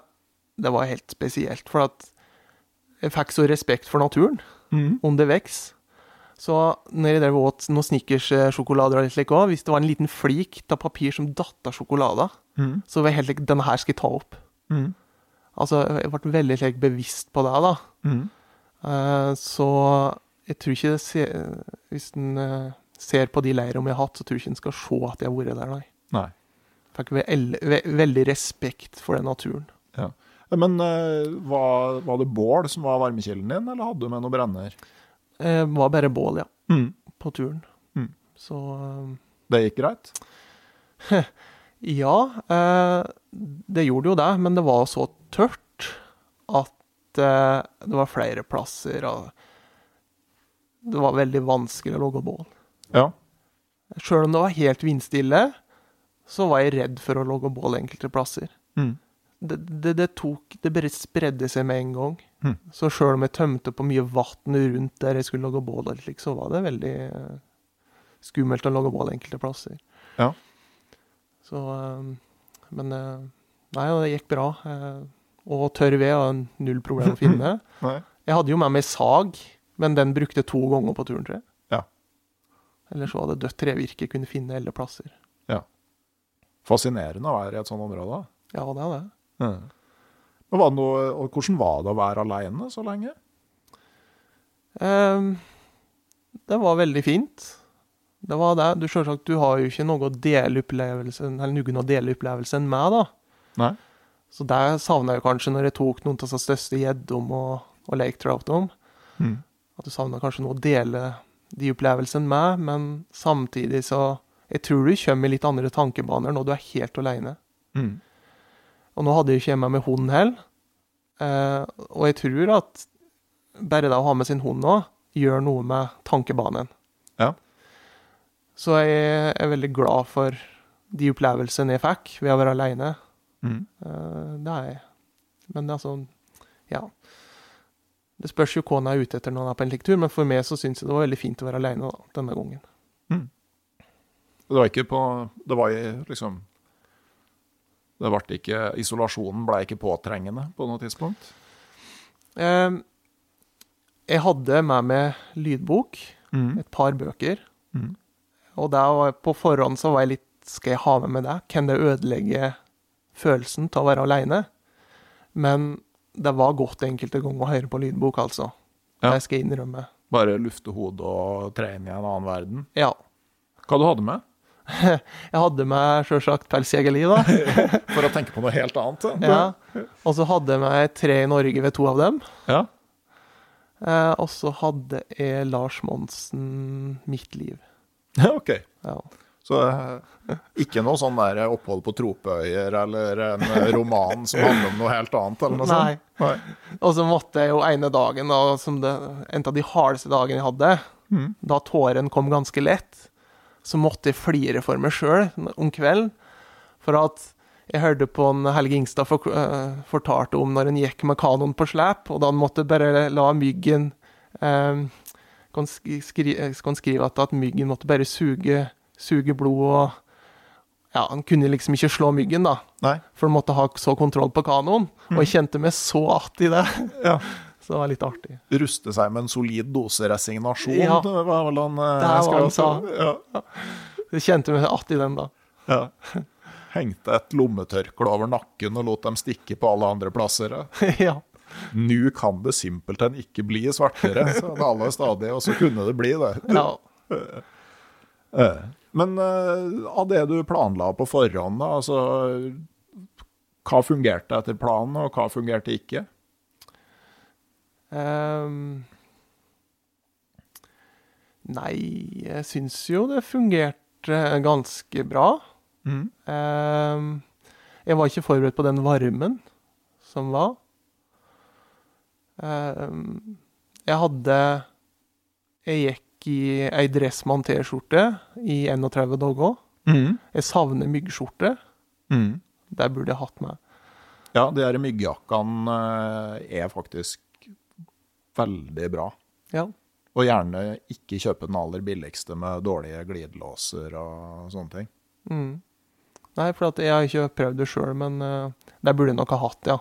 Speaker 2: det var helt spesielt, for at jeg fikk så respekt for naturen underveis. Så når jeg drev åt noen Snickers-sjokolader og litt slik også, hvis det var en liten flik av papir som datt av sjokolader,
Speaker 1: Mm.
Speaker 2: så var jeg helt like, denne her skal jeg ta opp.
Speaker 1: Mm.
Speaker 2: Altså, jeg ble veldig like, bevisst på det, da.
Speaker 1: Mm.
Speaker 2: Eh, så jeg tror ikke det ser, Hvis en eh, ser på de leirene jeg har hatt, så tror jeg ikke en skal se at jeg har vært der, nei.
Speaker 1: Nei.
Speaker 2: Fikk ve ve veldig respekt for den naturen.
Speaker 1: Men uh, var, var det bål som var varmekilden din, eller hadde du med noe brenner?
Speaker 2: Det var bare bål, ja,
Speaker 1: Mm.
Speaker 2: på turen.
Speaker 1: Mm.
Speaker 2: Så eh,
Speaker 1: Det gikk greit?
Speaker 2: ja, uh, det gjorde jo det, men det var så tørt at uh, det var flere plasser, og det var veldig vanskelig å logge bål.
Speaker 1: Ja.
Speaker 2: Sjøl om det var helt vindstille, så var jeg redd for å logge bål enkelte plasser.
Speaker 1: Mm.
Speaker 2: Det, det, det tok Det bare spredde seg med en gang.
Speaker 1: Mm.
Speaker 2: Så sjøl om jeg tømte på mye vann rundt der jeg skulle logge bål, så var det veldig eh, skummelt å logge bål enkelte plasser.
Speaker 1: Ja.
Speaker 2: Så eh, Men eh, Nei, det gikk bra. Og tørr ved var null problem å finne. Jeg hadde jo med meg sag, men den brukte to ganger på turen, tror jeg.
Speaker 1: Ja.
Speaker 2: Ellers var det dødt trevirke kunne finne alle plasser. Ja.
Speaker 1: Fascinerende å være i et sånt område.
Speaker 2: Ja, det er det.
Speaker 1: Mm. Men var det noe, og hvordan var det å være alene så lenge?
Speaker 2: Um, det var veldig fint. Det var det. Du selvsagt, du har jo ikke noe å dele opplevelsen, eller noen å dele opplevelsen med, da.
Speaker 1: Nei.
Speaker 2: Så det savna jeg kanskje når jeg tok noen av de største gjeddom og, og lake troutom.
Speaker 1: Mm.
Speaker 2: At du savner kanskje noe å dele de opplevelsene med, men samtidig så Jeg tror du kommer i litt andre tankebaner når du er helt aleine.
Speaker 1: Mm.
Speaker 2: Og nå hadde jeg ikke med meg hund heller. Eh, og jeg tror at bare det å ha med sin hund nå, gjør noe med tankebanen.
Speaker 1: Ja.
Speaker 2: Så jeg er veldig glad for de opplevelsene jeg fikk ved å være aleine.
Speaker 1: Mm.
Speaker 2: Eh, det er jeg. Men altså, ja. Det spørs jo hva han er ute etter når han er på en slik tur, men for meg så syns jeg det var veldig fint å være aleine denne gangen.
Speaker 1: Det var ikke på Det var liksom Det ble ikke Isolasjonen ble ikke påtrengende på noe tidspunkt?
Speaker 2: Eh, jeg hadde med meg lydbok,
Speaker 1: Mm.
Speaker 2: et par bøker.
Speaker 1: Mm.
Speaker 2: Og der på forhånd så var jeg litt Skal jeg ha med meg det? Kan det ødelegge følelsen til å være aleine? Men det var godt enkelte ganger å høre på lydbok, altså.
Speaker 1: Ja.
Speaker 2: Det skal jeg innrømme.
Speaker 1: Bare lufte hodet og tre inn i en annen verden?
Speaker 2: Ja.
Speaker 1: Hva du hadde med?
Speaker 2: Jeg hadde med sjølsagt pelsjegerli, da.
Speaker 1: For å tenke på noe helt annet?
Speaker 2: Ja. Og så hadde jeg med tre i Norge ved to av dem.
Speaker 1: Ja.
Speaker 2: Eh, og så hadde jeg Lars Monsen 'Mitt liv'.
Speaker 1: Ja, OK.
Speaker 2: Ja.
Speaker 1: Så eh, ikke noe sånn der opphold på tropeøyer eller en eh, roman som handler om noe helt annet? eller noe
Speaker 2: Nei.
Speaker 1: sånt? Nei.
Speaker 2: Og så måtte jeg jo ene dagen, da, som det, en av de hardeste dagene jeg hadde,
Speaker 1: Mm.
Speaker 2: da tåren kom ganske lett, så måtte jeg flire for meg sjøl om kvelden. For at jeg hørte på en Helge Ingstad for, uh, fortalte om når en gikk med kanoen på slep, og da han måtte bare la myggen skri, skri, kan skrive at, at myggen måtte bare suge, suge blod og Ja, han kunne liksom ikke slå myggen, da,
Speaker 1: Nei.
Speaker 2: for han måtte ha så kontroll på kanoen. Og jeg kjente meg så att i det.
Speaker 1: Ja.
Speaker 2: Så det var litt artig.
Speaker 1: Ruste seg med en solid dose resignasjon,
Speaker 2: Ja.
Speaker 1: det var vel han eh,
Speaker 2: Det var han sa.
Speaker 1: Ja.
Speaker 2: Jeg kjente meg att i den, da.
Speaker 1: Ja. Hengte et lommetørkle over nakken og lot dem stikke på alle andre plasser.
Speaker 2: ja.
Speaker 1: Nå kan det simpelthen ikke bli svartere, sa alle stadig, og så kunne det bli det.
Speaker 2: ja.
Speaker 1: Men uh, av det du planla på forhånd, da, altså Hva fungerte etter planen, og hva fungerte ikke?
Speaker 2: Um, nei, jeg syns jo det fungerte ganske bra.
Speaker 1: Mm.
Speaker 2: Um, jeg var ikke forberedt på den varmen som var. Um, jeg hadde Jeg gikk i ei Dressmann-T-skjorte i 31 dager.
Speaker 1: Mm.
Speaker 2: Jeg savner myggskjorte.
Speaker 1: Mm.
Speaker 2: Der burde jeg hatt meg.
Speaker 1: Ja, de der myggjakkene eh, er faktisk veldig bra.
Speaker 2: Ja.
Speaker 1: Og gjerne ikke kjøpe den aller billigste med dårlige glidelåser og sånne ting.
Speaker 2: Mm. Nei, for at jeg har ikke prøvd det sjøl, men uh, det burde jeg nok ha hatt, ja.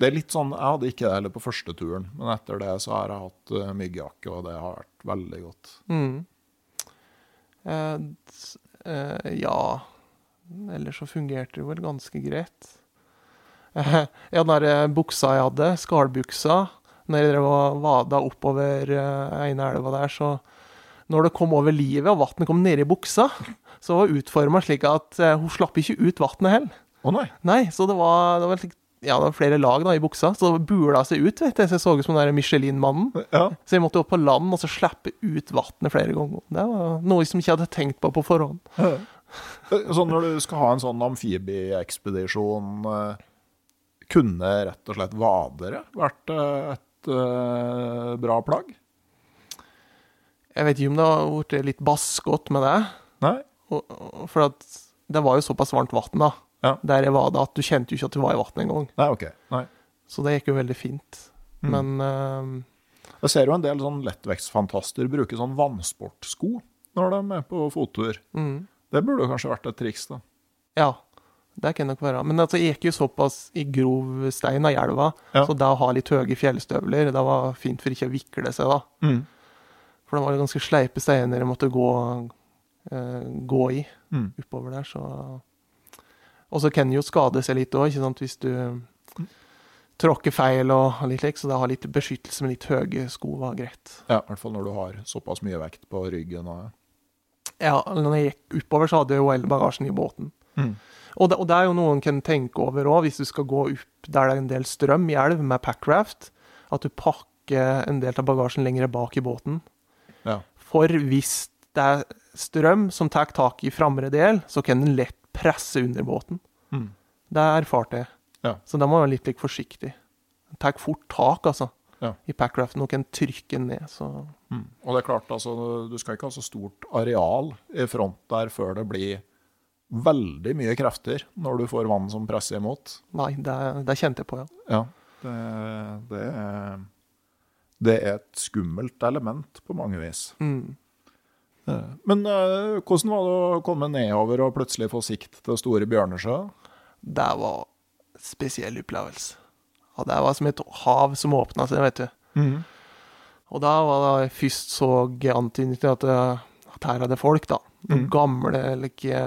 Speaker 1: Det er litt sånn, Jeg hadde ikke det heller på første turen, men etter det så har jeg hatt uh, myggjakke, og det har vært veldig godt.
Speaker 2: Mm. Eh, eh, ja Ellers så fungerte det vel ganske greit. Eh, ja, den der eh, buksa jeg hadde, skallbuksa, når jeg drev og vada oppover uh, ene elva der, så Når det kom over livet og vannet kom nedi i buksa, så var utforma slik at eh, hun slapp ikke ut vannet heller.
Speaker 1: Å nei!
Speaker 2: Nei, så det var, det var slik ja, det var flere lag da, i buksa, så det bula seg ut. vet du, Så jeg så ut som den Michelin-mannen.
Speaker 1: Ja.
Speaker 2: Så jeg måtte opp på land og så slippe ut vannet flere ganger. Det var noe som jeg ikke hadde tenkt på på forhånd.
Speaker 1: Så når du skal ha en sånn amfibieekspedisjon, eh, kunne rett og slett vadere vært eh, et eh, bra plagg?
Speaker 2: Jeg vet ikke om det har blitt litt baskete med det.
Speaker 1: Nei?
Speaker 2: For at det var jo såpass varmt vann da,
Speaker 1: Ja.
Speaker 2: der jeg var da, at du kjente jo ikke at du var i vannet engang.
Speaker 1: Nei, ok. Nei.
Speaker 2: Så det gikk jo veldig fint.
Speaker 1: Mm.
Speaker 2: Men uh,
Speaker 1: Jeg ser jo en del sånn lettvektsfantaster bruke sånn vannsportsko når de er på fottur.
Speaker 2: mm,
Speaker 1: Det burde kanskje vært et triks, da.
Speaker 2: ja, det kan nok være. Men altså, jeg gikk jo såpass i grov stein av elva,
Speaker 1: Ja.
Speaker 2: så det å ha litt høye fjellstøvler, det var fint for ikke å vikle seg da.
Speaker 1: Mm.
Speaker 2: For det var ganske sleipe steiner jeg måtte gå, eh, gå i
Speaker 1: Mm.
Speaker 2: oppover der, så Og så kan det jo skade seg litt òg, hvis du tråkker feil og litt slik, så det å ha litt beskyttelse med litt høye sko var greit.
Speaker 1: Ja, i hvert fall når du har såpass mye vekt på ryggen. Og...
Speaker 2: Ja, når jeg gikk oppover, så hadde jeg jo hele bagasjen i båten.
Speaker 1: Mm.
Speaker 2: Og det, og det er jo noe en kan tenke over òg, hvis du skal gå opp der det er en del strøm i elv med packraft, at du pakker en del av bagasjen lenger bak i båten.
Speaker 1: Ja.
Speaker 2: For hvis det er strøm som tar tak i framre del, så kan den lett presse under båten.
Speaker 1: Mm.
Speaker 2: Det erfarte jeg.
Speaker 1: Ja.
Speaker 2: Så da må man være litt like, forsiktig. Den tar fort tak, altså,
Speaker 1: Ja.
Speaker 2: i packraften, og kan trykke ned. Så
Speaker 1: Mm. Og det er klart, altså, du skal ikke ha så stort areal i front der før det blir veldig mye krefter når du får vann som presser imot.
Speaker 2: nei, det, det kjente jeg på, ja.
Speaker 1: Ja, det, det, er, det er et skummelt element på mange vis.
Speaker 2: Mm.
Speaker 1: Men eh, hvordan var det å komme nedover og plutselig få sikt til Store Bjørnesjø?
Speaker 2: Det var en spesiell opplevelse. Og det var som et hav som åpna seg, vet du. Og da var det jeg først så antydning til at, eh, at her er det folk, da.
Speaker 1: Mhm.
Speaker 2: gamle like,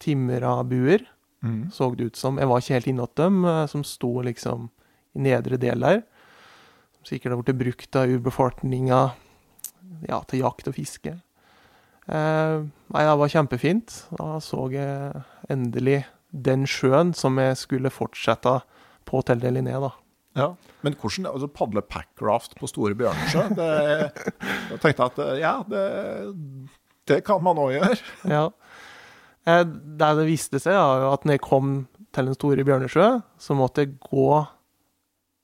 Speaker 2: timra buer,
Speaker 1: Mm.
Speaker 2: så det ut som. Jeg var ikke helt innåt dem, eh, som sto liksom i nedre del der. Som sikkert har blitt brukt av urbefolkninga ja, til jakt og fiske. Eh, nei, det var kjempefint. Da så jeg endelig den sjøen som jeg skulle fortsette på til Deliné, da.
Speaker 1: Ja. Men hvordan altså, padle packraft på Store Bjørnesjø? Jeg tenkte at eh, ja, det, det kan man òg gjøre.
Speaker 2: Ja. Eh, Det det viste seg, er at når jeg kom til den store Bjørnesjø, så måtte jeg gå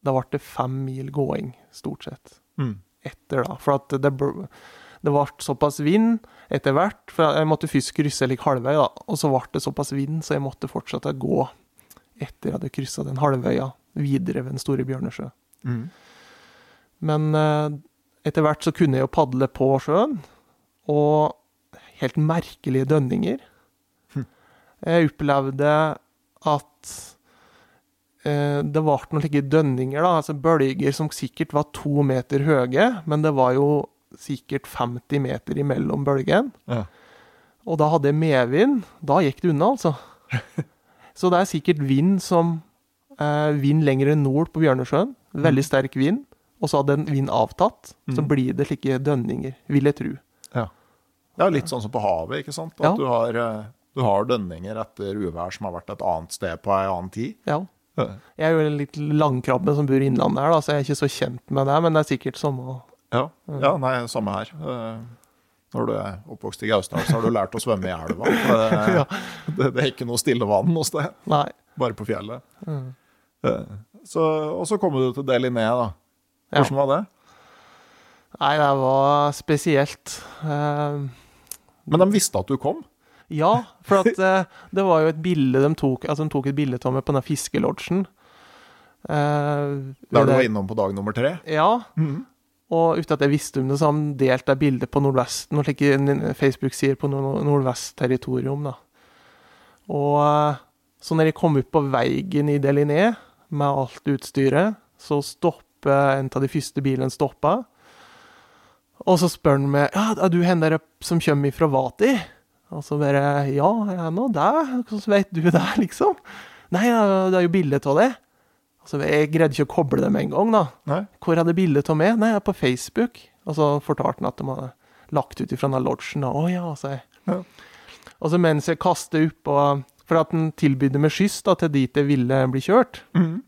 Speaker 2: Da ble det fem mil gåing, stort sett,
Speaker 1: Mm.
Speaker 2: etter, da. For at det, det ble såpass vind etter hvert. For jeg måtte først krysse like halvvei, da. Og så ble det såpass vind, så jeg måtte fortsette å gå etter jeg hadde kryssa den halvøya videre ved den store Bjørnesjø.
Speaker 1: Mm.
Speaker 2: Men eh, etter hvert så kunne jeg jo padle på sjøen, og helt merkelige dønninger.
Speaker 1: Hm.
Speaker 2: Jeg opplevde at eh, det ble noen slike dønninger, da, altså bølger som sikkert var to meter høye, men det var jo sikkert 50 meter imellom bølgene.
Speaker 1: Ja.
Speaker 2: Og da hadde jeg medvind. Da gikk det unna, altså. Så det er sikkert vind som eh, Vind lenger nord på Bjørnesjøen. Veldig sterk vind. Og så hadde en vind avtatt. Så
Speaker 1: Mm.
Speaker 2: blir det slike dønninger, vil jeg tro.
Speaker 1: Det er litt sånn som på havet, ikke sant? At
Speaker 2: Ja.
Speaker 1: du, har, eh, du har dønninger etter uvær som har vært et annet sted på ei annen tid.
Speaker 2: Ja.
Speaker 1: Ja.
Speaker 2: Jeg er jo en litt langkrabbe som bor i innlandet her, da, så jeg er ikke så kjent med det. Men det er sikkert som å
Speaker 1: Ja, ja nei, samme her. Eh, Når du er oppvokst i Gausdal, så har du lært å svømme i elva. Det, det, det er ikke noe stillevann noe sted,
Speaker 2: Nei.
Speaker 1: bare på fjellet.
Speaker 2: Mm.
Speaker 1: Eh, Så, og så kommer du til Deliné, da. Hvordan var det?
Speaker 2: Nei, det var spesielt. Uh,
Speaker 1: Men de visste at du kom?
Speaker 2: Ja, for at uh, det var jo et bilde de tok Altså de tok et bilde av meg på den fiskelodgen. Uh,
Speaker 1: Der du var innom på dag nummer tre?
Speaker 2: Ja,
Speaker 1: Mhm.
Speaker 2: Og uten at jeg visste om det, så har han delt det bildet på Nordvest, noen slike Facebook-sider på Nordvest-territorium, da. Og eh, så når jeg kom ut på veien i Deliné med alt utstyret, så stopper en av de første bilene stoppa. Og så spør han meg ja, er du hen der som kommer fra Vati. Og så bare ja, jeg er nå der. Hvordan vet du det, liksom? Nei, det er jo bilde av det. Altså, jeg greide ikke å koble det med en gang, da.
Speaker 1: Nei?
Speaker 2: Hvor hadde bildet av meg? Nei, jeg er på Facebook. Og så fortalte han at de hadde lagt ut ifra den lodgen. da. Å ja, sa jeg.
Speaker 1: Ja.
Speaker 2: Og så mens jeg kastet opp og For at han tilbydde meg skyss da, til dit jeg ville bli kjørt.
Speaker 1: Mm.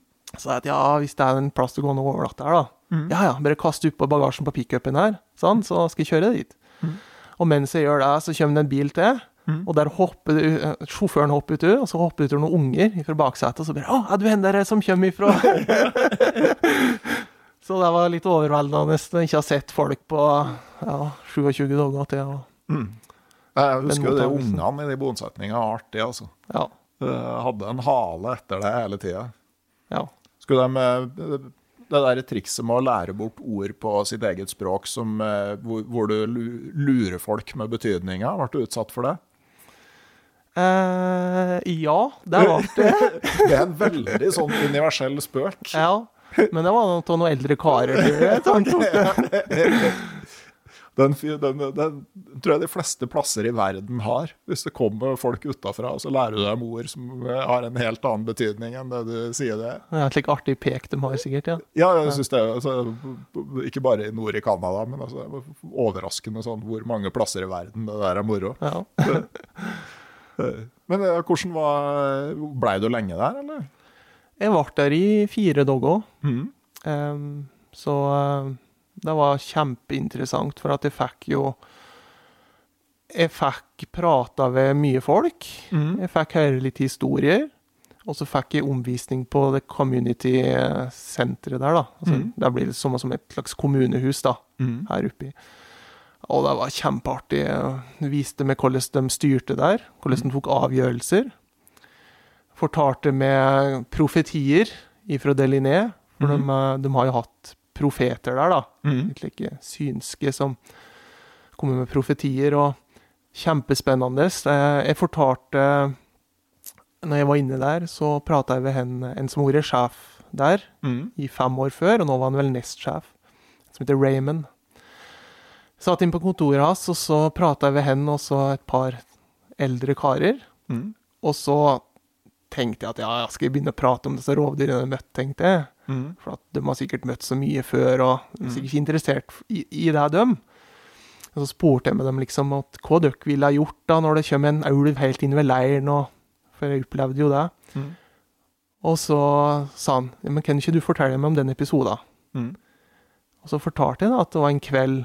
Speaker 2: Så jeg at ja, hvis det er en plass til å gå noe over natta her, da.
Speaker 1: Mm.
Speaker 2: Ja ja, bare kast oppå bagasjen på pickupen her, sånn, så skal jeg kjøre dit.
Speaker 1: Mm.
Speaker 2: Og mens jeg gjør det, så kommer det en bil til.
Speaker 1: Mhm.
Speaker 2: Og der hopper eh, sjåføren hopper ut, og så hopper det ut noen unger fra baksetet, og så bare 'Å, er du hen der som kommer ifra?' så det var litt overveldende å ikke ha sett folk på ja, 27 dager til.
Speaker 1: Mhm. Jeg husker jo det ungene i de bosetningene var artig, altså.
Speaker 2: ja,
Speaker 1: Eh, Hadde en hale etter det hele tida.
Speaker 2: ja.
Speaker 1: Skulle de eh, Det der trikset med å lære bort ord på sitt eget språk som, hvor, hvor du lurer folk med betydninga, ble du utsatt for det?
Speaker 2: Eh, ja, det var det.
Speaker 1: Det er en veldig sånn universell spøk.
Speaker 2: Ja. Men det var av noen eldre karer.
Speaker 1: Den, den, den tror jeg de fleste plasser i verden har. Hvis det kommer folk utafra, og så lærer du dem ord som har en helt annen betydning enn det du sier det er.
Speaker 2: Et slik artig pek de har, sikkert. ja.
Speaker 1: Ja, jeg synes det altså, Ikke bare i nord i Canada, men altså, er overraskende sånn hvor mange plasser i verden det der er moro.
Speaker 2: Ja.
Speaker 1: Men eh, hvordan var Blei du lenge der, eller?
Speaker 2: Jeg ble der i fire dager.
Speaker 1: Mm.
Speaker 2: Um, så eh, det var kjempeinteressant, for at jeg fikk jo Jeg fikk prata ved mye folk.
Speaker 1: Mm.
Speaker 2: Jeg fikk høre litt historier. Og så fikk jeg omvisning på det community-senteret der, da. Altså,
Speaker 1: mm.
Speaker 2: Det blir som, som et slags kommunehus, da,
Speaker 1: Mhm.
Speaker 2: her oppe. Og det var kjempeartig. Det viste meg hvordan de styrte der, hvordan de tok avgjørelser. Fortalte med profetier ifra Deliné, for de, eh, de har jo hatt profeter der, da.
Speaker 1: Mhm.
Speaker 2: Litt like synske som kommer med profetier, og kjempespennende. Jeg fortalte Når jeg var inne der, så prata jeg med en, en som har vært sjef der
Speaker 1: Mhm.
Speaker 2: i fem år før, og nå var han vel nestsjef, som heter Raymond. Satt inn på kontoret hans, og så prata jeg ved henne og så et par eldre karer.
Speaker 1: Mm.
Speaker 2: Og så tenkte jeg at ja, jeg skal begynne å prate om disse rovdyrene jeg har møtt, tenkte jeg.
Speaker 1: Mm.
Speaker 2: For at de har sikkert møtt så mye før, og de er sikkert ikke interessert i, i det, døm. Og så spurte jeg med dem liksom at hva dere ville ha gjort da når det kommer en ulv helt inn ved leiren, og, for jeg opplevde jo det.
Speaker 1: Mm.
Speaker 2: Og så sa han men kan ikke du fortelle meg om den episoden?
Speaker 1: Mm.
Speaker 2: Og så fortalte jeg da at det var en kveld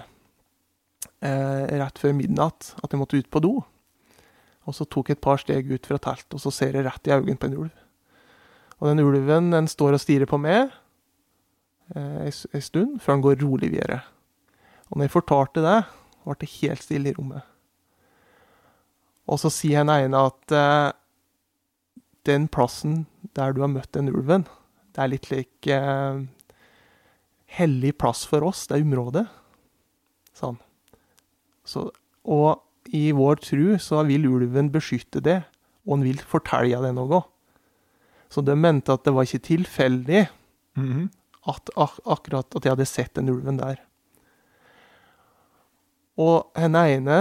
Speaker 2: rett før midnatt at jeg måtte ut på do. Og så tok jeg et par steg ut fra teltet, og så ser jeg rett i øynene på en ulv. Og den ulven den står og stirrer på meg eh, en stund, før han går rolig videre. Og når jeg fortalte det, ble det helt stille i rommet. Og så sier den ene at eh, den plassen der du har møtt den ulven, det er litt lik eh, hellig plass for oss, det er området. Sånn. Så, og i vår tru så vil ulven beskytte det, og han vil fortelle det noe. Så de mente at det var ikke tilfeldig
Speaker 1: Mhm.
Speaker 2: at ak akkurat at jeg hadde sett den ulven der. Og den ene,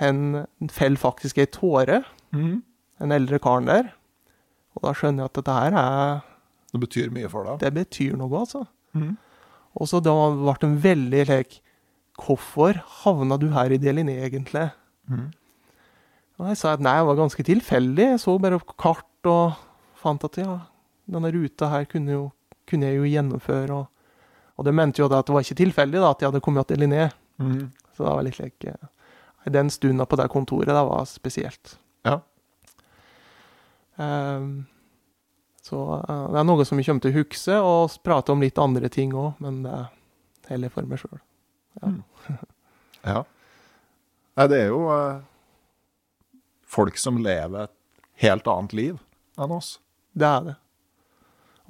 Speaker 2: hen fell faktisk ei tåre,
Speaker 1: Mhm.
Speaker 2: den eldre karen der. Og da skjønner jeg at dette her er
Speaker 1: Det betyr mye for deg.
Speaker 2: Det betyr noe, altså.
Speaker 1: Mm.
Speaker 2: Og så da ble de veldig lek Hvorfor havna du her i Deliné, egentlig?
Speaker 1: Mm.
Speaker 2: Og jeg sa at nei, det var ganske tilfeldig. Jeg så bare på kart og fant at ja, denne ruta her kunne, jo, kunne jeg jo gjennomføre. Og, og det mente jo da at det var ikke tilfeldig da, at jeg hadde kommet til Deliné.
Speaker 1: Mm.
Speaker 2: Så det var litt like eh, Den stunda på det kontoret, det var spesielt.
Speaker 1: Ja.
Speaker 2: Um, så uh, det er noe som vi kommer til å huske, og prate om litt andre ting òg, men det er heller for meg sjøl.
Speaker 1: Ja. Nei, det er jo eh, folk som lever et helt annet liv enn oss.
Speaker 2: Det er det.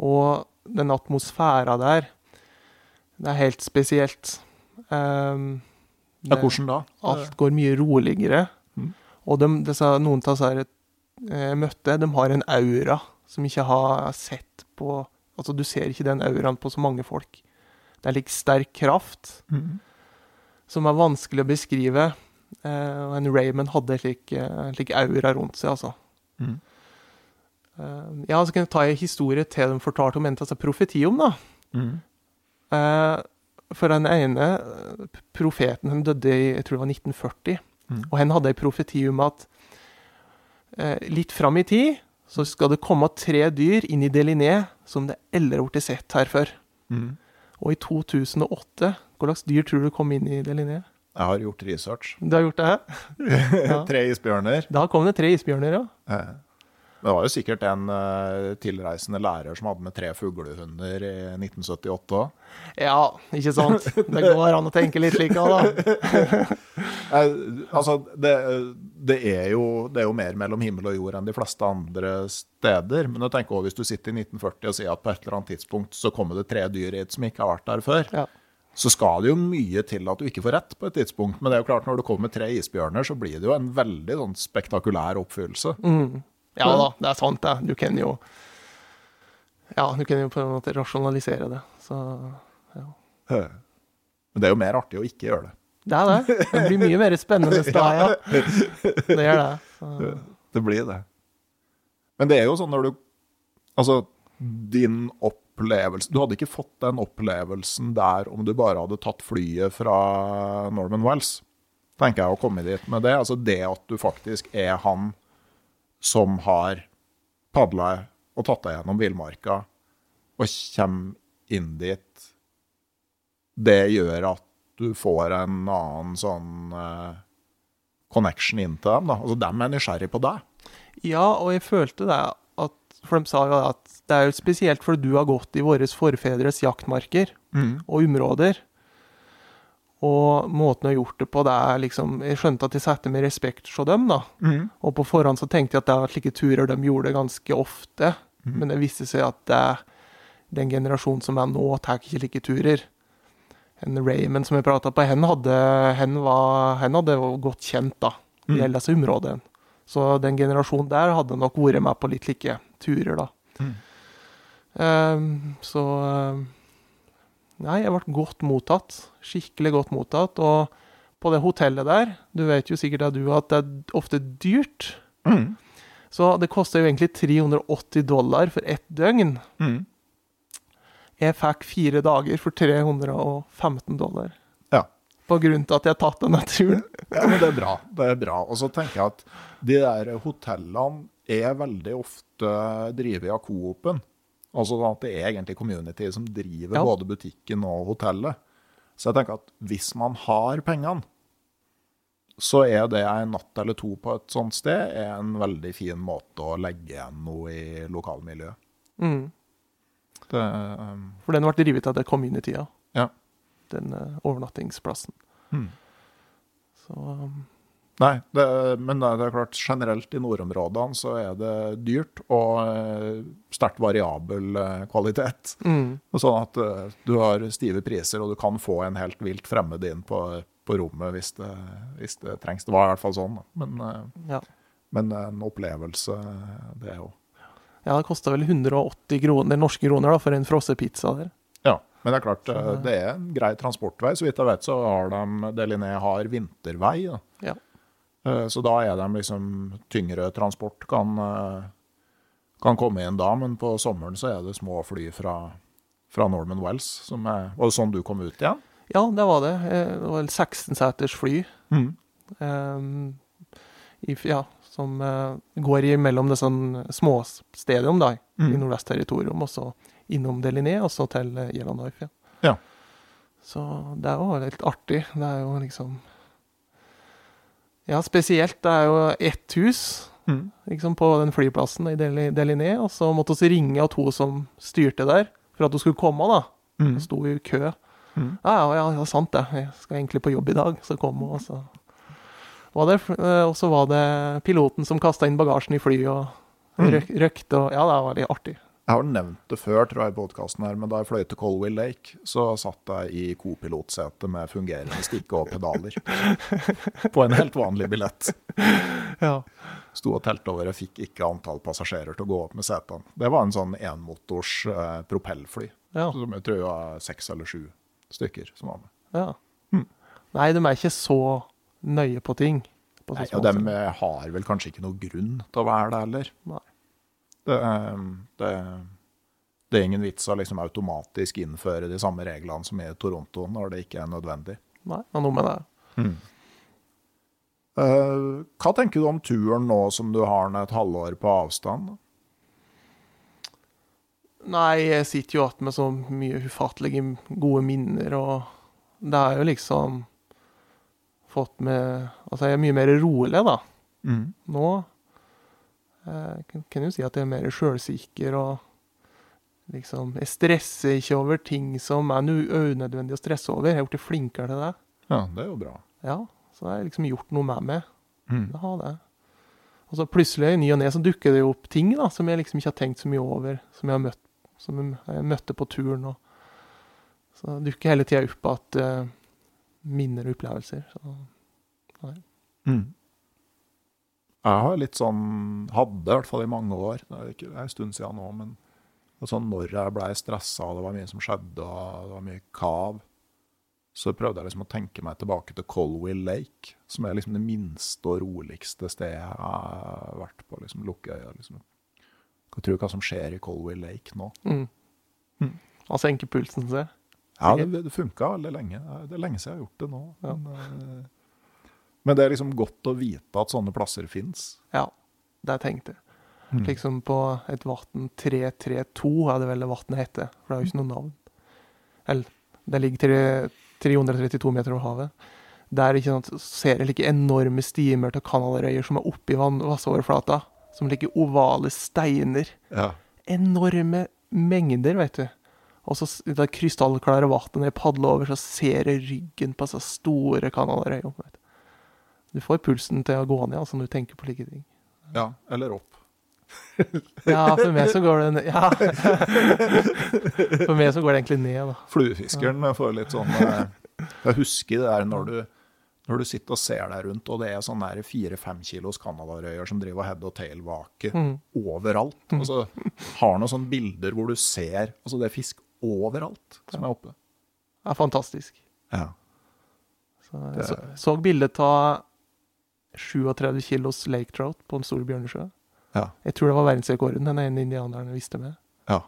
Speaker 2: Og den atmosfæra der, det er helt spesielt. Ehm,
Speaker 1: Ja, hvordan da?
Speaker 2: Alt går mye roligere.
Speaker 1: Mm.
Speaker 2: Og de, disse, noen av disse eh, jeg møtte, de har en aura som ikke har sett på Altså, du ser ikke den auraen på så mange folk. Det er like sterk kraft
Speaker 1: Mhm.
Speaker 2: Som er vanskelig å beskrive. Eh, og en Raymond hadde slik, eh, slik aura rundt seg, altså.
Speaker 1: Mm.
Speaker 2: Eh, ja, så kan jeg ta en historie til de fortalte om en av seg profeti om, da.
Speaker 1: Mm.
Speaker 2: Eh, for den ene profeten han døde i jeg tror det var 1940,
Speaker 1: mm.
Speaker 2: og han hadde en profeti om at eh, litt fram i tid så skal det komme tre dyr inn i Deliné som det aldri har blitt sett her før.
Speaker 1: Mm.
Speaker 2: Og i 2008, hva slags dyr tror du kom inn i det linje?
Speaker 1: Jeg har gjort research.
Speaker 2: Du har gjort det? Ja.
Speaker 1: Tre isbjørner.
Speaker 2: Da kom det tre isbjørner, ja.
Speaker 1: Det var jo sikkert en eh, tilreisende lærer som hadde med tre fuglehunder i 1978 òg.
Speaker 2: Ja, ikke sant? Det går an å tenke litt slik òg, da.
Speaker 1: Altså, det, det, er jo, det er jo mer mellom himmel og jord enn de fleste andre steder. Men jeg tenker også, hvis du sitter i 1940 og sier at på et eller annet tidspunkt så kommer det tre dyr hit som ikke har vært der før,
Speaker 2: Ja.
Speaker 1: Så skal det jo mye til at du ikke får rett på et tidspunkt. Men det er jo klart når du kommer med tre isbjørner, så blir det jo en veldig sånn spektakulær oppfyllelse.
Speaker 2: Ja da, det er sant, det. Du kan jo Ja, du kan jo på en måte rasjonalisere det. Så ja.
Speaker 1: Men det er jo mer artig å ikke gjøre det.
Speaker 2: Det er det. Det blir mye mer spennende da, ja. Det gjør det. Så.
Speaker 1: Det blir det. Men det er jo sånn når du Altså, din opplevelse Du hadde ikke fått den opplevelsen der om du bare hadde tatt flyet fra Norman Wells, tenker jeg, å komme dit med det. Altså det at du faktisk er han som har padla og tatt deg gjennom villmarka og kommer inn dit, det gjør at du får en annen sånn uh, connection inn til dem. da. Altså, dem er nysgjerrig på deg.
Speaker 2: Ja, og jeg følte det For de sa jo at det er jo spesielt fordi du har gått i våre forfedres jaktmarker og områder. Og måten jeg har gjort det på, det er liksom Jeg skjønte at jeg setter med respekt hos dem, da. Og på forhånd så tenkte jeg at det var slike turer de gjorde ganske ofte. Men det viste seg at det, den generasjonen som er nå, tar ikke slike turer. En Raymond som jeg prata på, hen hadde, hen, var, hen hadde godt kjent da, i hele disse områdene. Så den generasjonen der hadde nok vært med på litt like turer, da. Ehm, så ehm, Nei, jeg ble godt mottatt. Skikkelig godt mottatt. Og på det hotellet der, du vet jo sikkert at du at det er ofte dyrt.
Speaker 1: Mm.
Speaker 2: Så det koster jo egentlig 380 dollar for ett døgn.
Speaker 1: Mm.
Speaker 2: Jeg fikk fire dager for 315 dollar. På grunn til at jeg har tatt denne turen.
Speaker 1: ja, men det er bra. Det er bra. Og så tenker jeg at de der hotellene er veldig ofte drevet av Coop-en. Altså sånn at det er egentlig community som driver
Speaker 2: Ja.
Speaker 1: både butikken og hotellet. Så jeg tenker at hvis man har pengene, så er det en natt eller to på et sånt sted en veldig fin måte å legge igjen noe i lokalmiljøet.
Speaker 2: Mm.
Speaker 1: Det, um,
Speaker 2: For den ble drevet av det communitya,
Speaker 1: ja.
Speaker 2: Den eh, overnattingsplassen.
Speaker 1: Mm.
Speaker 2: Så um,
Speaker 1: Nei, det, men det er klart generelt i nordområdene så er det dyrt og eh, sterkt variabel eh, kvalitet.
Speaker 2: mm.
Speaker 1: Sånn at du har stive priser, og du kan få en helt vilt fremmed inn på, på rommet hvis det, hvis det trengs. Det var i hvert fall sånn. Men,
Speaker 2: Ja.
Speaker 1: men en opplevelse, det er jo
Speaker 2: ja, det kosta vel 180 kroner, norske kroner da, for en frossepizza der.
Speaker 1: Men det er klart, eh, det er en grei transportvei. Så vidt jeg vet, så har de Deliné har vintervei. Da.
Speaker 2: Ja.
Speaker 1: Eh, Så da er de liksom tyngre transport kan, eh, kan komme inn da, men på sommeren så er det små fly fra, fra Norman Wells. Som er, var det sånn du kom ut igjen?
Speaker 2: Ja, det var det. Det var 16-seters fly. ehm, i, ja, som går imellom disse småstadium da,
Speaker 1: Mm.
Speaker 2: i Nordvest-territorium, og så innom Deliné, og så til uh, Yellowknife. Ja.
Speaker 1: Ja.
Speaker 2: Så det er jo litt artig. Det er jo liksom Ja, spesielt. Det er jo ett hus liksom, på den flyplassen i Deli- Deliné, og så måtte vi ringe av to som styrte der, for at hun skulle komme, da.
Speaker 1: Mm.
Speaker 2: Sto i kø.
Speaker 1: Mm.
Speaker 2: Ja, ja, ja, sant det. Jeg skal egentlig på jobb i dag. Så kom hun, og så var det, eh, Og så var det piloten som kasta inn bagasjen i flyet og
Speaker 1: Mm.
Speaker 2: røk, røkte og Ja, det var litt artig.
Speaker 1: Jeg har nevnt det før tror jeg, i podkasten her, men da jeg fløy til Colwell Lake, så satt jeg i co-pilotsete med fungerende stikke og pedaler. På en helt vanlig billett.
Speaker 2: Ja.
Speaker 1: Sto og telte over, og fikk ikke antall passasjerer til å gå opp med setene. Det var en sånn enmotors eh, propellfly,
Speaker 2: Ja.
Speaker 1: som jeg tror var seks eller sju stykker som var med.
Speaker 2: ja.
Speaker 1: Hmm.
Speaker 2: Nei, de er ikke så nøye på ting. På
Speaker 1: Nei, og de har vel kanskje ikke noe grunn til å være det heller.
Speaker 2: Nei.
Speaker 1: Det, eh, det, det er ingen vits å liksom automatisk innføre de samme reglene som i Toronto når det ikke er nødvendig.
Speaker 2: Nei, er noe med det.
Speaker 1: Eh, hva tenker du om turen nå som du har den et halvår på avstand?
Speaker 2: Nei, jeg sitter jo igjen med så mye ufattelige gode minner, og det er jo liksom fått med Altså, jeg er mye mer rolig, da.
Speaker 1: Mm.
Speaker 2: Nå eh, kan, jo si at jeg er mer sjølsikker og liksom Jeg stresser ikke over ting som er nu- unødvendig å stresse over. Jeg har blitt flinkere til det.
Speaker 1: Ja, det er jo bra.
Speaker 2: Ja, så det har liksom gjort noe med meg.
Speaker 1: Mm.
Speaker 2: Det har det. Og så plutselig, i ny og ne, så dukker det jo opp ting da, som jeg liksom ikke har tenkt så mye over, som jeg har møtt, som jeg møtte på turen. Og, så dukker hele tida opp at uh, minner og opplevelser. Så,
Speaker 1: Mm. Jeg har litt sånn Hadde i hvert fall i mange år, det er ikke det er en stund siden nå, men altså når jeg blei stressa det var mye som skjedde og det var mye kav, så prøvde jeg liksom å tenke meg tilbake til Colwill Lake, som er liksom det minste og roligste stedet jeg har vært på. liksom Lukkeøya. liksom. Hva tror du hva som skjer i Colwill Lake nå?
Speaker 2: mm.
Speaker 1: Mm.
Speaker 2: Og senke pulsen sin.
Speaker 1: Ja, det, det funka veldig lenge. Det er lenge siden jeg har gjort det nå.
Speaker 2: Ja.
Speaker 1: Men, eh, men det er liksom godt å vite at sånne plasser fins.
Speaker 2: Ja, det tenkte jeg.
Speaker 1: Mm.
Speaker 2: Liksom på et vann 332 er det vel det vannet heter, for det har jo ikke noe navn. Eller, det ligger 332 meter over havet. Der ikke sant, ser jeg like enorme stimer til kanalrøyer som er oppi vassoverflata. Som ligger ovale steiner.
Speaker 1: Ja.
Speaker 2: Enorme mengder, vet du. Og så det krystallklare vannet når jeg padler over, så ser jeg ryggen på så store Kanalarøyer. Du får pulsen til å gå ned altså, når du tenker på like ting.
Speaker 1: ja. Eller opp.
Speaker 2: Ja, for meg så går det ned. Ja. For meg så går det egentlig ned, da.
Speaker 1: Fluefiskeren får litt sånn eh, Jeg husker det der når du, når du sitter og ser deg rundt, og det er sånne fire-fem kilos canadarøyer som driver head og tail-vake
Speaker 2: Mm.
Speaker 1: overalt. Og så har noen sånne bilder hvor du ser Altså, det er fisk overalt som er oppe.
Speaker 2: Det er fantastisk.
Speaker 1: Ja.
Speaker 2: Så jeg så, så bildet av 37 kilos lake trout på en stor bjørnesjø.
Speaker 1: Ja.
Speaker 2: Jeg tror det var verdensrekorden den ene indianeren visste med.
Speaker 1: ja.